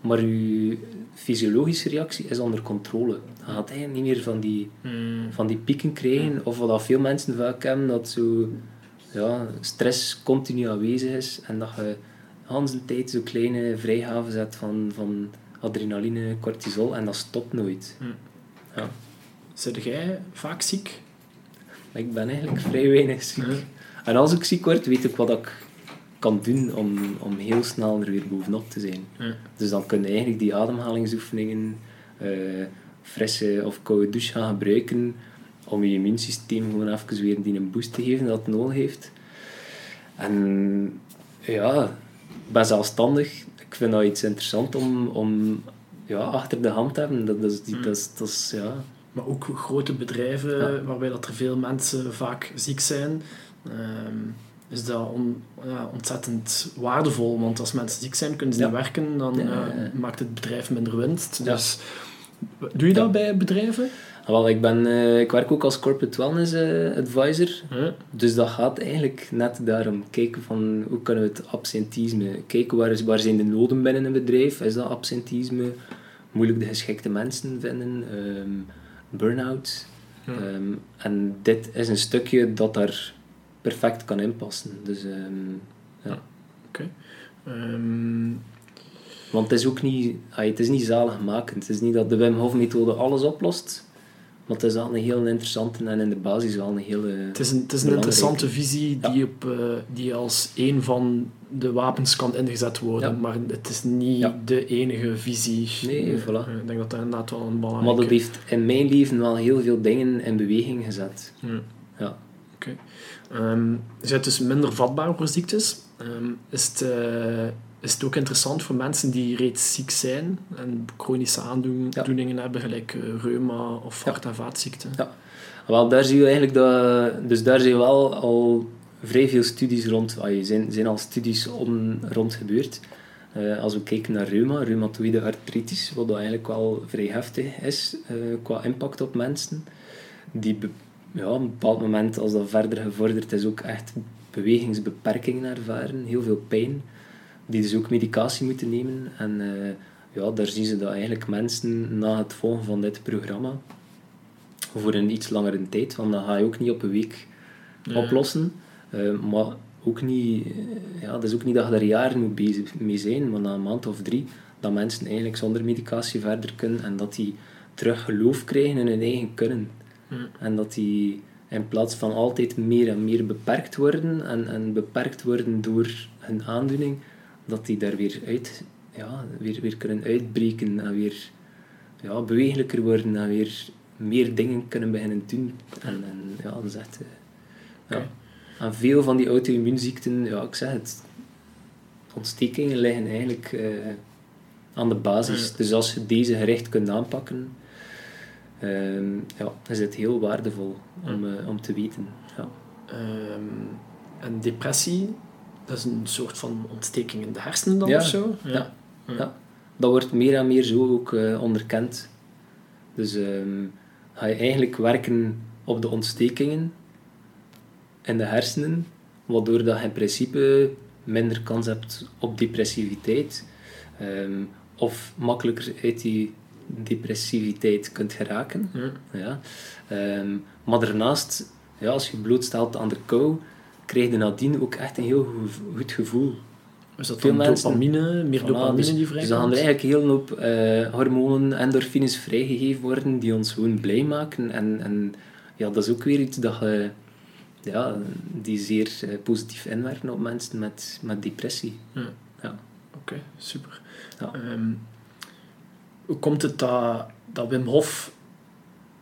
Maar je fysiologische reactie is onder controle. Je gaat eigenlijk niet meer van die, hmm. van die pieken krijgen, of wat veel mensen vaak hebben, dat zo, ja, stress continu aanwezig is en dat je de tijd zo kleine vrijhaven zet van, van adrenaline, cortisol en dat stopt nooit. Hmm. Ja.
Zit jij vaak ziek?
Ik ben eigenlijk vrij weinig ziek. En als ik ziek word, weet ik wat ik kan doen om, om heel snel er weer bovenop te zijn. Dus dan kun je eigenlijk die ademhalingsoefeningen, uh, frisse of koude douche gaan gebruiken om je immuunsysteem gewoon even weer die een boost te geven dat het nodig heeft. En ja, ik ben zelfstandig. Ik vind dat iets interessant om, om ja, achter de hand te hebben. Dat, dat, is, dat, is, dat is, ja.
Maar ook grote bedrijven waarbij dat er veel mensen vaak ziek zijn. Ehm, is dat on- ja, ontzettend waardevol. Want als mensen ziek zijn, kunnen ze
Ja.
niet werken, dan eh, maakt het bedrijf minder winst. Dus, doe je dat bij bedrijven?
Ah, Wel, ik, ben, eh, ik werk ook als corporate wellness eh, advisor. Dus dat gaat eigenlijk net daarom. Kijken van hoe kunnen we het absentisme... Kijken waar, is, waar zijn de noden binnen een bedrijf. Is dat absentisme? Moeilijk de geschikte mensen vinden. ehm burn-out. Ehm, en dit is een stukje dat daar perfect kan inpassen. Dus, ehm, ja.
Ehm,
Want het is ook niet, ah, het is niet zaligmakend. Het is niet dat de Wim Hof methode alles oplost. Maar het is wel een heel interessante en in de basis wel een hele...
het is een, het is een interessante visie
Ja.
die, op, eh, die als een van de wapens kan ingezet worden.
Ja.
Maar het is niet
Ja.
de enige visie.
Nee,
Eh,
voilà.
Ik denk dat dat inderdaad wel een
Maar
belangrijke...
dat heeft in mijn leven wel heel veel dingen in beweging gezet.
Ja. Je bent dus minder vatbaar voor ziektes. Ehm, is, het, eh, is het ook interessant voor mensen die reeds ziek zijn en chronische aandoeningen hebben, gelijk eh, reuma of hart- en vaatziekten?
Ja. Wel, daar zie je eigenlijk dat... Dus daar zijn wel al vrij veel studies rond... Ah, er zijn, zijn al studies om, rond gebeurd. Eh, als we kijken naar reuma, reumatoïde artritis, wat dat eigenlijk wel vrij heftig is qua impact op mensen. Die ja, op een bepaald moment, als dat verder gevorderd is, ook echt bewegingsbeperkingen ervaren. Heel veel pijn. Die dus ook medicatie moeten nemen. En eh, ja, daar zien ze dat eigenlijk mensen na het volgen van dit programma voor een iets langere tijd, want dat ga je ook niet op een week
Ja.
oplossen. Eh, maar ook niet, eh, ja, dat is ook niet dat je daar jaren moet bezig mee zijn, maar na een maand of drie, dat mensen eigenlijk zonder medicatie verder kunnen en dat die terug geloof krijgen in hun eigen kunnen.
Ja.
En dat die in plaats van altijd meer en meer beperkt worden en, en beperkt worden door hun aandoening, dat die daar weer uit, ja, weer, weer kunnen uitbreken en weer ja, bewegelijker worden en weer meer dingen kunnen beginnen doen. En, en ja, eh, ja. En veel van die auto-immuunziekten, ja, ik zeg het, ontstekingen liggen eigenlijk eh, aan de basis.
Ja.
Dus als je deze gericht kunt aanpakken, ehm, ja, is het heel waardevol om, eh, om te weten. Ja.
Ehm, en depressie, dat is een soort van ontsteking in de hersenen dan
Ja.
of zo?
Ja. Ja. Dat wordt meer en meer zo ook eh, onderkend. Dus ehm, ga je eigenlijk werken op de ontstekingen in de hersenen, waardoor dat je in principe minder kans hebt op depressiviteit, ehm, of makkelijker uit die depressiviteit kunt geraken.
Ja.
Ja. Ehm, maar daarnaast, ja, als je blootstelt aan de kou, krijg je nadien ook echt een heel goed- gevoel.
Is dat
Veel
dan
mensen-
dopamine, meer
Voilà,
dopamine
dus,
die
dus dan gaan
vrijkomt?
er eigenlijk heel veel hoop eh, hormonen, endorfines vrijgegeven worden die ons gewoon blij maken. En, en ja, dat is ook weer iets dat je, ja, die zeer eh, positief inwerken op mensen met, met depressie.
Ja.
Ja.
Oké, super.
Ja.
Ehm, hoe komt het dat, dat Wim Hof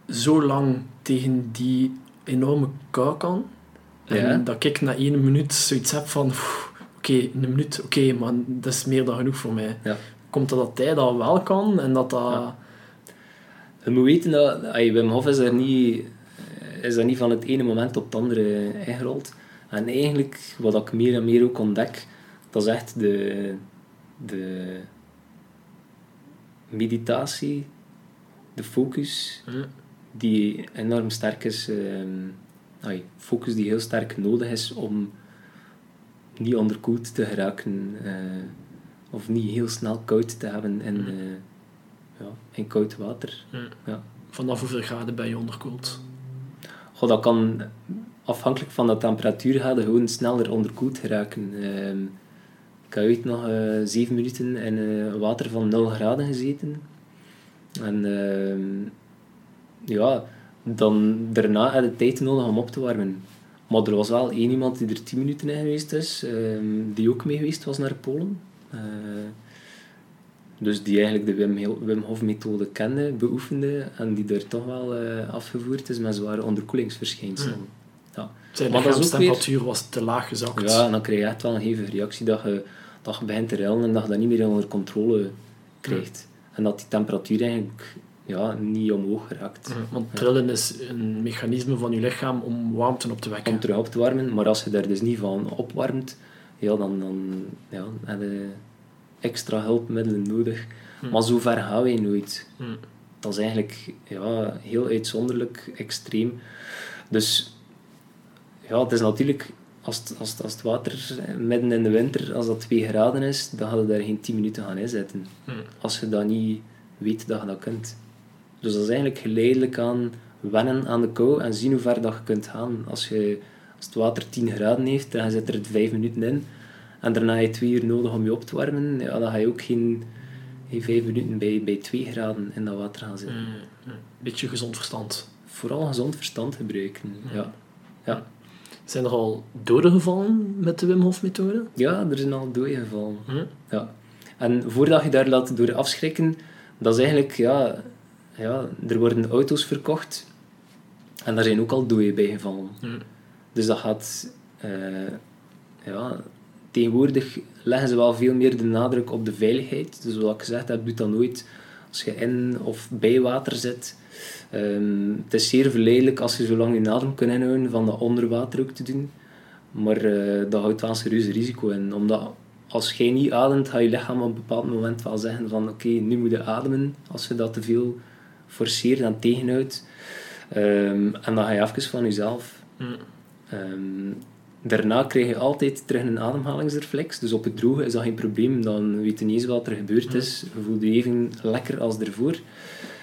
zo lang tegen die enorme kou kan? En
Ja.
dat ik na één minuut zoiets heb van... "Oeh, Oké, een minuut, oké, maar dat is meer dan genoeg voor mij.
Ja.
Komt het dat hij dat wel kan en dat dat...
Ja. Je moet weten dat ay, Wim Hof is daar, niet, eh, is daar niet van het ene moment op het andere ingerold. En eigenlijk, wat ik meer en meer ook ontdek, dat is echt de, de meditatie, de focus,
Ja.
die enorm sterk is. ehm, focus die heel sterk nodig is om niet onderkoeld te geraken. eh, of niet heel snel koud te hebben in,
Mm.
eh, ja, in koud water.
Ja.
Ja.
Vanaf hoeveel graden ben je onderkoeld?
Goh, dat kan afhankelijk van de temperatuur het gewoon sneller onderkoeld geraken. Ehm, ik heb ooit nog eh, zeven minuten in eh, water van 0 graden gezeten. En ehm, ja, dan, daarna had je tijd nodig om op te warmen. Maar er was wel één iemand die er 10 minuten in geweest is, ehm, die ook mee geweest was naar Polen. Eh, dus die eigenlijk de Wim, Hof methode kende, beoefende en die er toch wel afgevoerd is met zware onderkoelingsverschijnselen. Ja.
Zijn
dat is ook
lichaamstemperatuur was te laag gezakt.
Ja, en dan krijg je echt wel een hevige reactie dat je, dat je begint te rillen en dat je dat niet meer onder controle krijgt. En dat die temperatuur eigenlijk ja, niet omhoog geraakt.
Want trillen is een mechanisme van je lichaam om warmte op te wekken.
Om terug op te warmen, maar als je daar dus niet van opwarmt, ja, dan, dan ja, heb je extra hulpmiddelen nodig.
Hm.
Maar zo ver gaan wij nooit.
Hm.
Dat is eigenlijk ja, heel uitzonderlijk, extreem. Dus ja, het is natuurlijk, als het, als, het, als het water midden in de winter, als dat 2 graden is, dan ga je daar geen 10 minuten gaan inzetten.
Hm.
Als je dat niet weet dat je dat kunt. Dus dat is eigenlijk geleidelijk aan wennen aan de kou en zien hoe ver dat je kunt gaan. Als, je, als het water 10 graden heeft en je zit er 5 minuten in en daarna heb je 2 uur nodig om je op te warmen, ja, dan ga je ook geen, geen 5 minuten bij, bij 2 graden in dat water gaan zitten.
Hm. Hm. Beetje gezond verstand.
Vooral gezond verstand gebruiken. Ja. Ja.
Zijn er al doden gevallen met de Wim Hof methode?
ja, er zijn al doden gevallen.
Hm.
Ja. En voordat je daar laat door afschrikken, dat is eigenlijk, ja, ja, er worden auto's verkocht en daar zijn ook al doden bij gevallen.
Hm.
Dus dat gaat, eh, ja, tegenwoordig leggen ze wel veel meer de nadruk op de veiligheid. Dus wat ik gezegd heb, doe dat nooit als je in of bij water zit. Ehm, het is zeer verleidelijk als je zo lang je adem kunt inhouden van dat onder water ook te doen. Maar eh, dat houdt wel een serieus risico in. Omdat als jij niet ademt, gaat je lichaam op een bepaald moment wel zeggen van oké, nu moet je ademen. Als je dat te veel forceert en tegenhoudt. Ehm, en dan ga je even van jezelf.
Hm.
Ehm, daarna krijg je altijd terug een ademhalingsreflex. Dus op het droge is dat geen probleem. Dan weet je niet eens wat er gebeurd is. Je voelt je even lekker als ervoor.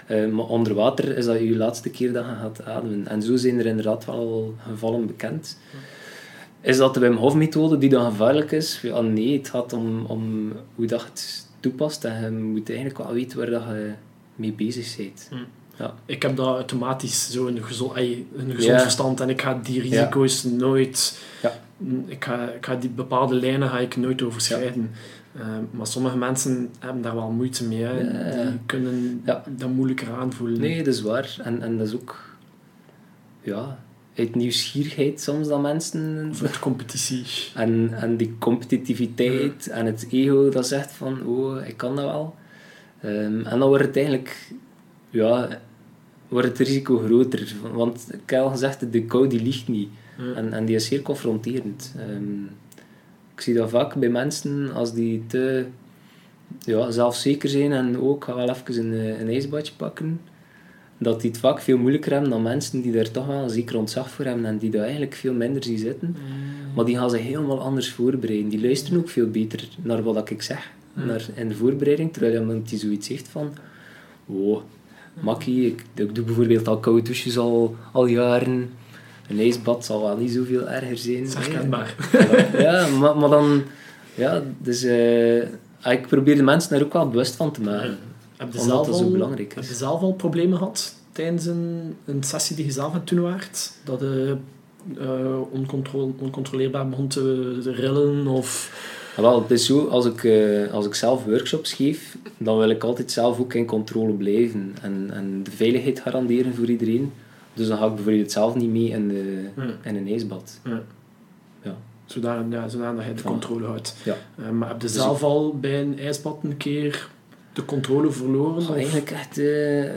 Eh, maar onder water is dat je laatste keer dat je gaat ademen. En zo zijn er inderdaad wel gevallen bekend. Is dat de Wim Hof methode die dan gevaarlijk is? Ja, nee, het gaat om, om hoe dat je het toepast. En je moet eigenlijk wel weten waar dat je mee bezig bent.
Hm.
Ja.
Ik heb dat automatisch zo een gezond, een gezond verstand en ik ga die risico's nooit...
Ja.
Ik, ga, ik ga die bepaalde lijnen ga ik nooit overschrijden. Eh, maar sommige mensen hebben daar wel moeite mee. Hè.
Ja.
Die kunnen
Ja.
dat moeilijker aanvoelen.
Nee, dat is waar. En, en dat is ook... Ja, uit nieuwsgierigheid soms dat mensen...
Voor de competitie.
En, en die competitiviteit en het ego dat zegt van, oh, ik kan dat wel. Ehm, en dan wordt het eigenlijk, ja, wordt het risico groter. Want ik heb al gezegd, de kou die ligt niet. En, en die is zeer confronterend. Ehm, ik zie dat vaak bij mensen, als die te ja, zelfzeker zijn en ook, ga wel even een, eh, een ijsbadje pakken, dat die het vaak veel moeilijker hebben dan mensen die daar toch wel een zeker ontzag voor hebben en die daar eigenlijk veel minder zien zitten. Maar die gaan zich helemaal anders voorbereiden. Die luisteren ook veel beter naar wat ik zeg naar, in de voorbereiding. Terwijl iemand die zoiets zegt van... Oh, makkie, ik, ik doe bijvoorbeeld al koude douches al, al jaren. Een ijsbad zal wel niet zoveel erger zijn.
Herkenbaar.
Ja, maar, maar dan... Ja, dus... eh, ik probeer de mensen daar ook wel bewust van te maken.
Heb je, zelf
dat zo
al,
belangrijk
heb je zelf al problemen gehad tijdens een, een sessie die je zelf hebt toen waard? Dat je eh, oncontrole- oncontroleerbaar begon te rillen? Of...
Wel, het is zo, als ik, eh, als ik zelf workshops geef, dan wil ik altijd zelf ook in controle blijven. En, en de veiligheid garanderen voor iedereen. Dus dan ga ik bijvoorbeeld zelf niet mee in, de,
Ja.
in een ijsbad.
Ja.
Ja.
Zodanig, ja, zodanig dat je de controle houdt.
Ja.
Eh, maar heb je
Dus
zelf al bij een ijsbad een keer de controle verloren?
Oh, eigenlijk echt eh,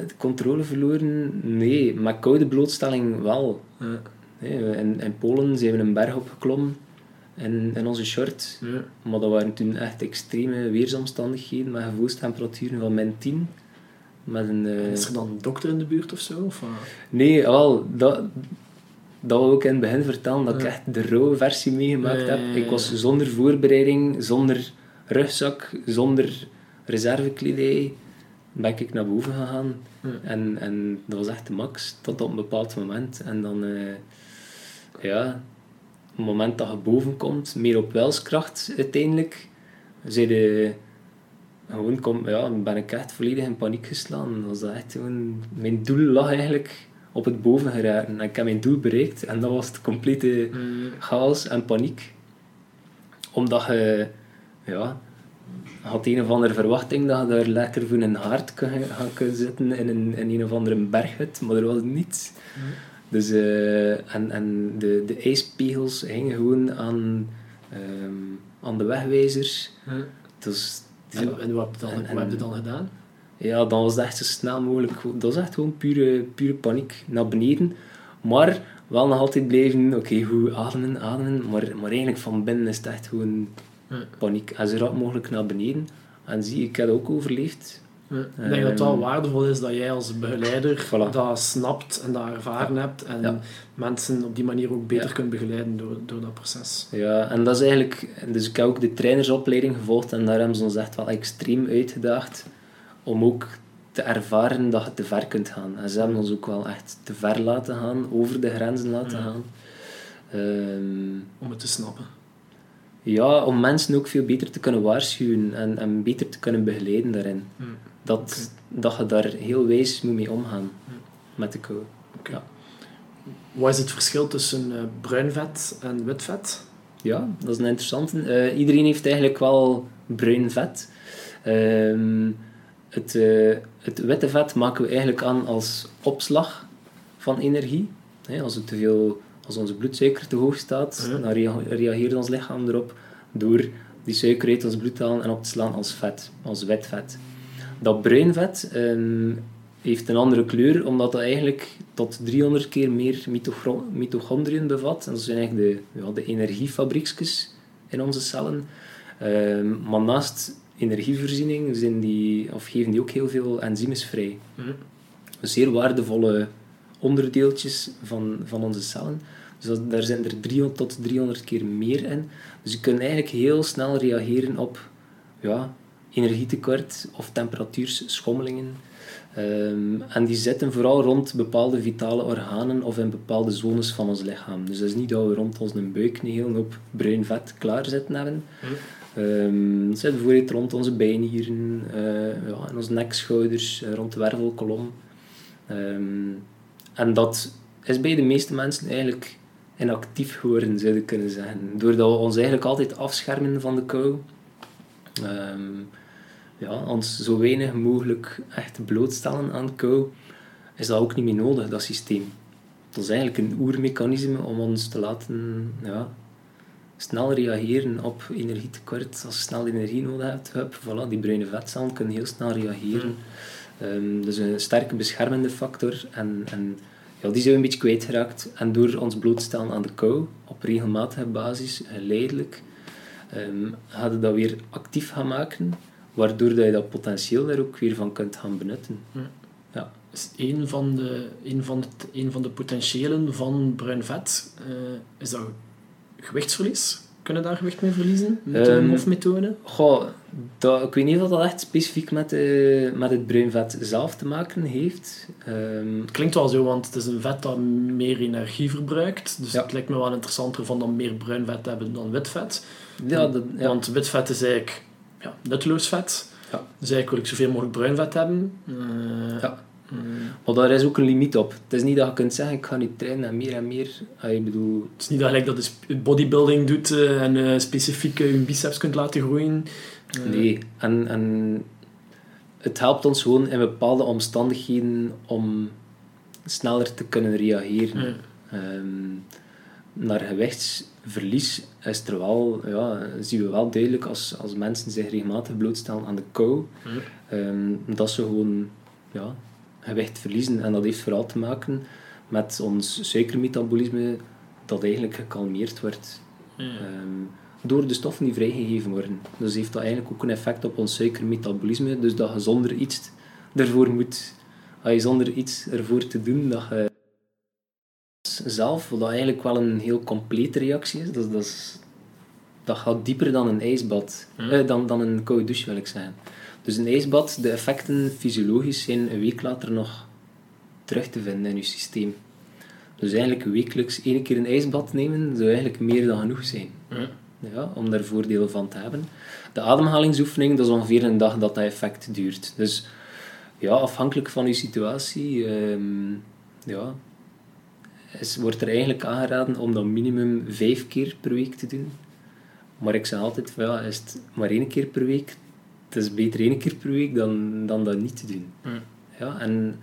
de controle verloren? Nee, maar koude blootstelling wel.
Ja.
Nee, in, in Polen zijn we een berg opgeklommen in, in onze short.
Ja.
Maar dat waren toen echt extreme weersomstandigheden met gevoelstemperaturen van min 10. Met een, eh,
Is er dan een dokter in de buurt of zo? Of?
Nee, wel, dat, dat wil ik in het begin vertellen, dat ik echt de rauwe versie meegemaakt heb. Ik was zonder voorbereiding, zonder rugzak, zonder reservekledij, ben ik naar boven gegaan.
Ja.
En, en dat was echt de max, tot op een bepaald moment. En dan, eh, ja, het moment dat je boven komt, meer op wilskracht uiteindelijk, zei de, gewoon kom, ja, ben ik echt volledig in paniek geslaan. Dat was echt gewoon, mijn doel lag eigenlijk op het boven geraken. En ik heb mijn doel bereikt en dat was het complete
Mm.
chaos en paniek. Omdat je, ja, had een of andere verwachting dat je daar lekker voor een haard kan gaan kunnen zitten in een, in een of andere berghut, maar er was niets. Dus, eh, en en de, de ijspegels hingen gewoon aan, ehm, aan de wegwijzers. Dus,
En, en wat heb je dan,
En-
wat heb je
en-
dan gedaan?
ja, dan was het echt zo snel mogelijk. Dat was echt gewoon pure, pure paniek naar beneden. Maar wel nog altijd blijven, oké, goed, ademen, ademen. Maar, maar eigenlijk van binnen is het echt gewoon paniek. En zo rap mogelijk naar beneden. En zie, ik heb ook overleefd.
Ik denk dat het wel
Ehm,
waardevol is dat jij als begeleider
Voilà.
dat snapt en dat ervaren hebt en
Ja.
mensen op die manier ook beter
Ja.
kunt begeleiden door, door dat proces.
Ja, en dat is eigenlijk... Dus ik heb ook de trainersopleiding gevolgd en daar hebben ze ons echt wel extreem uitgedaagd om ook te ervaren dat je te ver kunt gaan. En ze hebben ons ook wel echt te ver laten gaan, over de grenzen laten
Ja.
gaan. Ehm,
Om het te snappen.
Ja, om mensen ook veel beter te kunnen waarschuwen en, en beter te kunnen begeleiden daarin.
Hm.
Dat, dat je daar heel wijs moet mee omgaan met de kou.
Oké.
Ja.
Wat is het verschil tussen eh, bruin vet en wit vet?
Ja, dat is een interessante. Eh, iedereen heeft eigenlijk wel bruin vet. Ehm, het, eh, het witte vet maken we eigenlijk aan als opslag van energie. Als, het te veel, als onze bloedsuiker te hoog staat,
Ja.
dan rea- reageert ons lichaam erop door die suiker uit ons bloed te halen en op te slaan als vet, als wit vet. Dat bruin vet ehm, heeft een andere kleur, omdat dat eigenlijk tot 300 keer meer mitochondriën bevat. En dat zijn eigenlijk de, ja, de energiefabriekjes in onze cellen. Ehm, maar naast energievoorziening zijn die, of geven die ook heel veel enzymes vrij.
Hm.
Zeer waardevolle onderdeeltjes van, van onze cellen. Dus dat, daar zijn er 300 tot 300 keer meer in. Dus je kunt eigenlijk heel snel reageren op ja, energietekort of temperatuurschommelingen. Ehm, en die zitten vooral rond bepaalde vitale organen of in bepaalde zones van ons lichaam. Dus dat is niet dat we rond onze buik een hele hoop bruin vet klaarzitten hebben. Ehm, dat zit bijvoorbeeld rond onze bijnieren, eh ja, en onze nek, schouders, eh, rond de wervelkolom. Ehm, en dat is bij de meeste mensen eigenlijk inactief geworden, zou je kunnen zeggen. Doordat we ons eigenlijk altijd afschermen van de kou. Ehm, ja, ons zo weinig mogelijk echt blootstellen aan kou, is dat ook niet meer nodig, dat systeem. Dat is eigenlijk een oermechanisme om ons te laten ja, snel reageren op energietekort. Als je snel energie nodig hebt, voilà, die bruine vetcellen kunnen heel snel reageren. Ehm, dus een sterke beschermende factor. En, en ja, die zijn we een beetje kwijtgeraakt. En door ons blootstellen aan de kou, op regelmatige basis, geleidelijk, ehm gaan we dat weer actief gaan maken, waardoor dat je dat potentieel daar ook weer van kunt gaan benutten. Ja.
is een van de, een van de, een van de potentiëlen van bruin vet. eh, is dat gewichtsverlies? Kunnen daar gewicht mee verliezen met de
Ehm,
MOF-methode?
Goh, dat, ik weet niet of dat echt specifiek met, de, met het bruin vet zelf te maken heeft. Ehm,
Het klinkt wel zo, want het is een vet dat meer energie verbruikt. Dus
Ja.
het lijkt me wel interessanter van dan meer bruin vet te hebben dan wit vet.
ja, dat, ja.
Want wit vet is eigenlijk ja, nutteloos vet.
Ja.
Dus eigenlijk wil ik zoveel mogelijk bruin vet hebben. Eh,
Ja.
Mm,
Maar daar is ook een limiet op. Het is niet dat je kunt zeggen, ik ga niet trainen en meer en meer. Ik bedoel,
Het is niet dat gelijk dat je sp- bodybuilding doet eh, en eh, specifiek eh, je biceps kunt laten groeien.
Nee. En, en het helpt ons gewoon in bepaalde omstandigheden om sneller te kunnen reageren. Ehm, naar gewichtsverlies is er wel, ja, zien we wel duidelijk als, als mensen zich regelmatig blootstellen aan de kou, ehm, dat ze gewoon ja, gewicht verliezen. En dat heeft vooral te maken met ons suikermetabolisme dat eigenlijk gekalmeerd wordt.
Ja.
Ehm, door de stoffen die vrijgegeven worden. Dus heeft dat eigenlijk ook een effect op ons suikermetabolisme. Dus dat je zonder iets ervoor moet, als je zonder iets ervoor te doen, dat je zelf, wat dat eigenlijk wel een heel complete reactie is, dat, dat, is, dat gaat dieper dan een ijsbad. Eh, dan, dan een koude douche wil ik zeggen. Dus een ijsbad, de effecten fysiologisch zijn een week later nog terug te vinden in je systeem. Dus eigenlijk wekelijks één keer een ijsbad nemen zou eigenlijk meer dan genoeg zijn.
Ja.
Ja, om daar voordelen van te hebben. De ademhalingsoefening, dat is ongeveer een dag dat dat effect duurt. Dus ja, afhankelijk van je situatie, ehm, ja, is, wordt er eigenlijk aangeraden om dat minimum vijf keer per week te doen. Maar ik zeg altijd, ja, is het maar één keer per week, het is beter één keer per week dan, dan dat niet te doen.
Ja.
Ja, en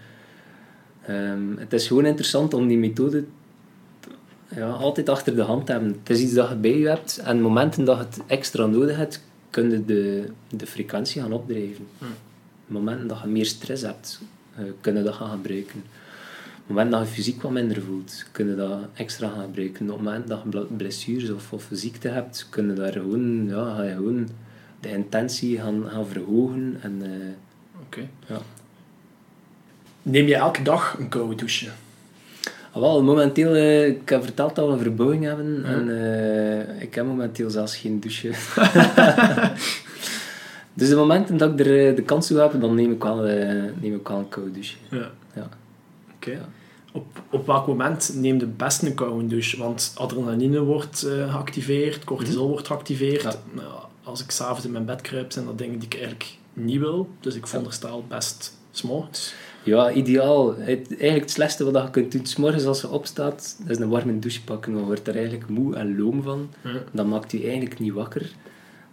ehm, het is gewoon interessant om die methode ja, altijd achter de hand te hebben. Het is iets dat je bij je hebt en momenten dat je het extra nodig hebt, kun je de, de frequentie gaan opdrijven.
Ja.
momenten dat je meer stress hebt, uh, kun je dat gaan gebruiken. Op het moment dat je fysiek wat minder voelt, kun je dat extra gaan gebruiken. Op het moment dat je blessures of, of ziekte hebt, kun je daar gewoon, ja, ga je gewoon de intentie gaan, gaan verhogen. En, uh,
Oké.
Ja.
Neem je elke dag een koude douche?
Ah, wel, momenteel, uh, ik heb verteld dat we een verbouwing hebben en uh, ik heb momenteel zelfs geen douche. dus de momenten dat ik er de kans toe heb, dan neem ik wel, neem ik wel een koude douche.
Ja.
ja.
Oké. Ja. Op, op welk moment neem je best een koude douche? Want adrenaline wordt geactiveerd, cortisol wordt geactiveerd. Ja. Als ik s'avonds in mijn bed kruip, zijn dat dingen die ik eigenlijk niet wil. Dus ik veronderstel best s'morgens.
Ja, ideaal. Het, eigenlijk het slechtste wat je kunt doen, s'morgens als je opstaat, is een warme douche pakken. Dan wordt er eigenlijk moe en loom van.
Ja.
Dat maakt je eigenlijk niet wakker.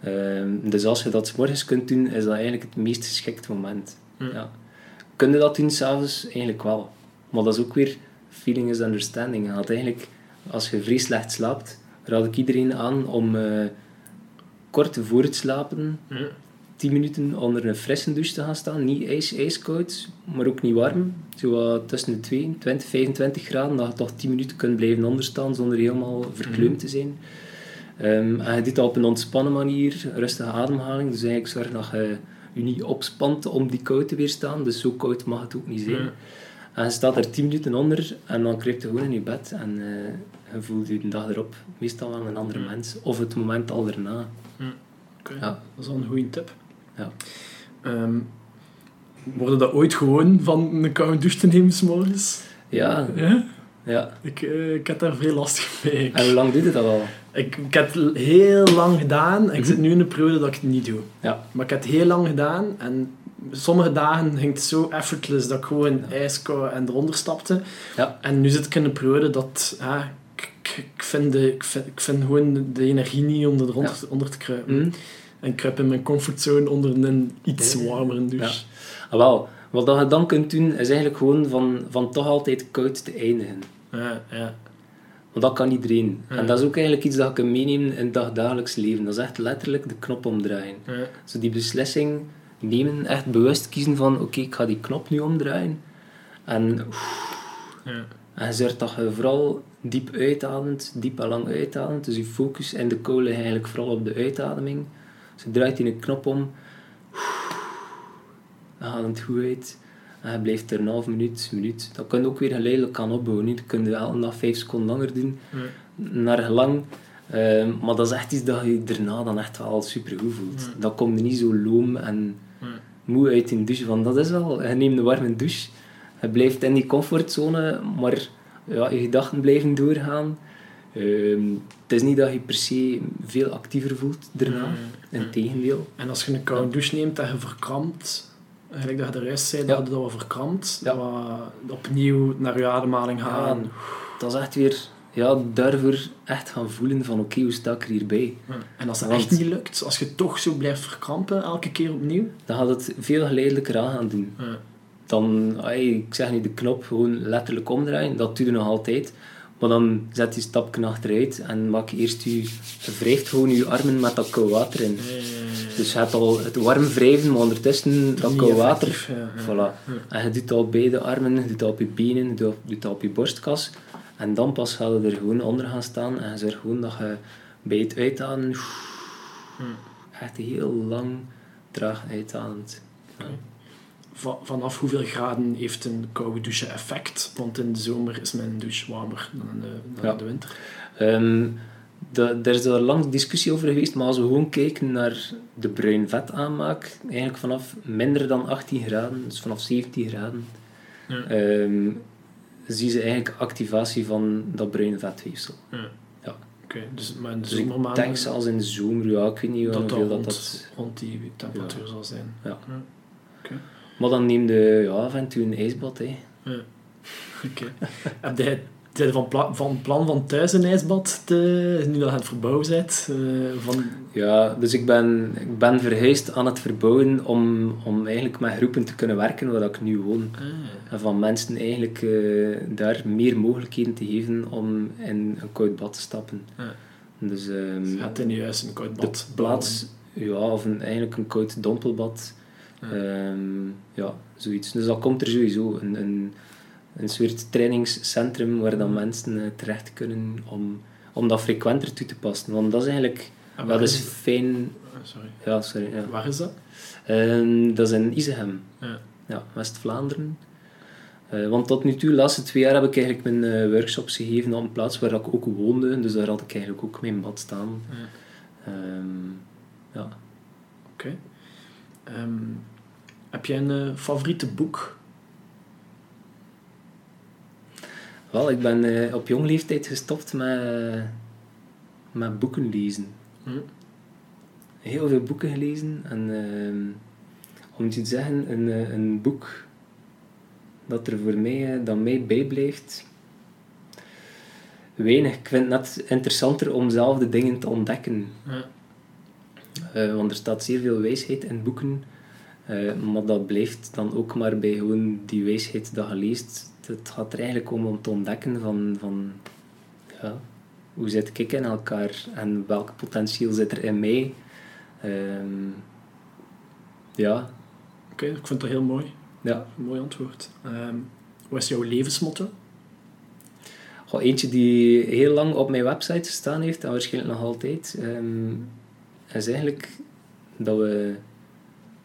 Um, dus als je dat s'morgens kunt doen, is dat eigenlijk het meest geschikte moment.
Ja.
Ja. Kun je dat doen s'avonds? Eigenlijk wel. Maar dat is ook weer feeling is understanding. Gaat eigenlijk, als je vrij slecht slaapt, raad ik iedereen aan om uh, kort voor het slapen
Ja.
10 minuten onder een frisse douche te gaan staan. Niet ijs, ijskoud, maar ook niet warm. Zo tussen de 2, 20, 25 graden, dat je toch 10 minuten kunt blijven onderstaan zonder helemaal verkleumd te zijn. Um, en je doet dat op een ontspannen manier, rustige ademhaling. Dus eigenlijk zorg dat je je niet opspant om die kou te weerstaan. Dus zo koud mag het ook niet zijn.
Ja.
En je staat er 10 minuten onder en dan kruipt je gewoon in je bed en uh, je voelt je de dag erop meestal wel een andere mens. Of het moment al daarna. Ja.
dat is wel een goede tip.
Ja.
Um, worden dat ooit gewoon van een koude douche te nemen s'morgens?
Ja,
Ja?
ja.
Ik, uh, ik heb daar veel last mee. Ik,
En hoe lang doet het dat al?
ik, ik heb het heel lang gedaan. Ik zit nu in een periode dat ik het niet doe.
Ja.
Maar ik heb het heel lang gedaan. En sommige dagen ging het zo effortless dat ik gewoon ijskoud en eronder stapte.
Ja.
En nu zit ik in een periode dat... Ja, ik, ik, ik vind de, ik, vind, ik vind gewoon de energie niet om eronder onder te kruipen.
Hm?
En ik kruip in mijn comfortzone onder een iets
Ja.
warmere douche.
Ah, wel, wat je dan kunt doen, is eigenlijk gewoon van, van toch altijd koud te eindigen.
Ja, ja.
Want dat kan iedereen.
Ja.
En dat is ook eigenlijk iets dat je kunt meenemen in het dagdagelijks leven. Dat is echt letterlijk de knop omdraaien.
ja.
Zo die beslissing nemen, echt bewust kiezen van oké, ik ga die knop nu omdraaien. En,
ja.
en zorgt dat je vooral diep uitademt, diep en lang uitademt. Dus je focus in de ligt eigenlijk vooral op de uitademing. Dus je draait die een knop om. Dan gaat het goed uit. En je blijft er een half minuut, minuut. Dat kun je ook weer geleidelijk gaan opbouwen. Dat kun je elke dag vijf seconden langer doen. Naar gelang. Ehm, maar dat is echt iets dat je daarna dan echt wel super goed voelt.
Ja.
Dat komt er niet zo loom en moe uit in de douche. Want dat is wel, je neemt een warme douche. Je blijft in die comfortzone, maar ja, je gedachten blijven doorgaan. Ehm, het is niet dat je per se veel actiever voelt daarna.
Ja, ja.
Integendeel.
En als je een koude douche neemt en je verkrampt, eigenlijk dat je de rest zei,
Ja.
dat je dat verkrampt,
Ja.
wat opnieuw naar je ademhaling gaan.
Dat is echt weer ja, daarvoor echt gaan voelen van oké, hoe sta ik er hierbij?
Ja. En als dat
Want-
echt niet lukt, als je toch zo blijft verkrampen, elke keer opnieuw,
Dan gaat het veel geleidelijker aan gaan doen. Dan, ai, ik zeg nu de knop gewoon letterlijk omdraaien, dat doe je nog altijd. Maar dan zet je stapje achteruit en maak je eerst je, wrijft gewoon je armen met dat koud water in. Dus je hebt al het warm wrijven, maar ondertussen dat
Niet
koud water. Voilà. En je doet op beide armen, je doet dat op je benen, je doet doet dat op je borstkas. En dan pas ga je er gewoon onder gaan staan en je zorgt gewoon dat je bij het uitademen echt heel lang traag uitademt.
Va- vanaf hoeveel graden heeft een koude douche effect? Want in de zomer is mijn douche warmer dan in de, dan
Ja.
in de winter.
Ehm, de, er is er lang discussie over geweest, maar als we gewoon kijken naar de bruin vet aanmaak, eigenlijk vanaf minder dan 18 graden, dus vanaf 17 graden,
Ja.
ehm, zie je eigenlijk activatie van dat bruin vetweefsel.
Ja.
Ja.
Oké, dus, maar in de
Dus ik
zomermaanden
denk zelfs in de zomer, ja, ik weet niet
dat dat
hoeveel
rond,
dat, dat...
rond die temperatuur zal zijn.
Ja. Maar dan neem je ja, af en toe een ijsbad. Hè.
Ja. Oké. Heb jij jij van, pla van plan van thuis een ijsbad te, nu dat je aan het verbouwen bent? eh, van,
Ja, dus ik ben, ik ben verhuisd aan het verbouwen om, om eigenlijk met groepen te kunnen werken waar ik nu woon. En van mensen eigenlijk eh, daar meer mogelijkheden te geven om in een koud bad te stappen.
Ja.
Dus ehm,
je gaat in je huis een koud
de
bad
plaats, ja, of een, eigenlijk een koud dompelbad, Ehm, ja, zoiets. Dus dat komt er sowieso. Een, een, een soort trainingscentrum waar dan mensen uh, terecht kunnen om, om dat frequenter toe te passen. Want dat is eigenlijk...
En
dat is fijn...
Sorry.
Ja, sorry. Ja.
Waar is dat?
Ehm, dat is in Isegem.
Ja.
Ja, West-Vlaanderen. Eh, want tot nu toe, de laatste twee jaar, heb ik eigenlijk mijn eh, workshops gegeven op een plaats waar ik ook woonde. Dus daar had ik eigenlijk ook mijn bad staan.
Ja.
Ehm, ja.
Ehm, heb jij een eh, favoriete boek?
Wel, ik ben eh, op jong leeftijd gestopt met, met boeken lezen.
Hm?
Heel veel boeken gelezen. En ehm, om te zeggen, een, eh, een boek dat er voor mij, eh, dat mij bijblijft, weinig. Ik vind het net interessanter om zelf de dingen te ontdekken.
Ja.
Eh, want er staat zeer veel wijsheid in boeken. eh, maar dat blijft dan ook maar bij gewoon die wijsheid dat je leest. Het gaat er eigenlijk om om te ontdekken van, van ja, hoe zit ik in elkaar en welk potentieel zit er in mij. Ehm, ja,
Oké, ik vind dat heel mooi.
ja.
Een mooi antwoord. Ehm, wat is jouw levensmotto?
Goh, eentje die heel lang op mijn website gestaan heeft, en waarschijnlijk nog altijd, ehm, is eigenlijk dat we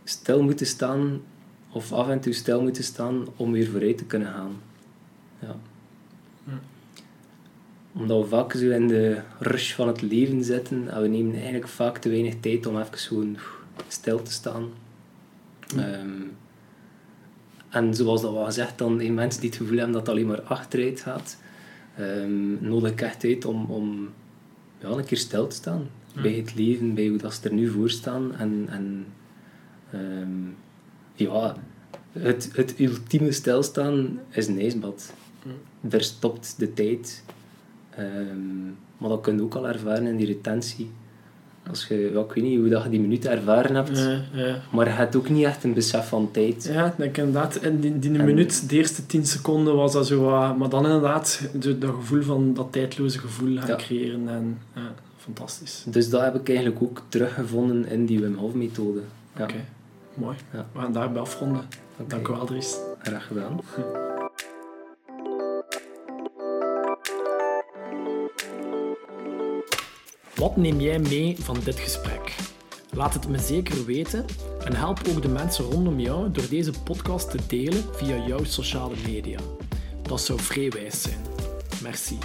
stil moeten staan, of af en toe stil moeten staan, om weer vooruit te kunnen gaan. Ja. Omdat we vaak zo in de rush van het leven zitten, en we nemen eigenlijk vaak te weinig tijd om even gewoon stil te staan.
Hm.
Ehm, en zoals dat wel gezegd, dan die mensen die het gevoel hebben dat het alleen maar achteruit gaat, ehm, nodig ik echt uit om, om ja, een keer stil te staan. Bij het leven, bij hoe dat ze er nu voor staan. En, en ehm, ja, het, het ultieme stilstaan is een ijsbad. Daar stopt de tijd. Ehm, maar dat kun je ook al ervaren in die retentie. Als je, ja, ik weet niet hoe dat je die minuut ervaren hebt,
Ja, ja.
maar je hebt ook niet echt een besef van tijd.
Ja, ik denk inderdaad, in die, die
En-
minuut, de eerste 10 seconden was dat zo wat... Maar dan inderdaad, de- dat gevoel van dat tijdloze gevoel gaan creëren. En, fantastisch.
Dus dat heb ik eigenlijk ook teruggevonden in die Wim Hof methode. Ja,
Oké, mooi.
Ja.
We gaan daarbij afronden. Dank u wel, Dries.
Graag gedaan.
Wat neem jij mee van dit gesprek? Laat het me zeker weten en help ook de mensen rondom jou door deze podcast te delen via jouw sociale media. Dat zou vrij wijs zijn. Merci.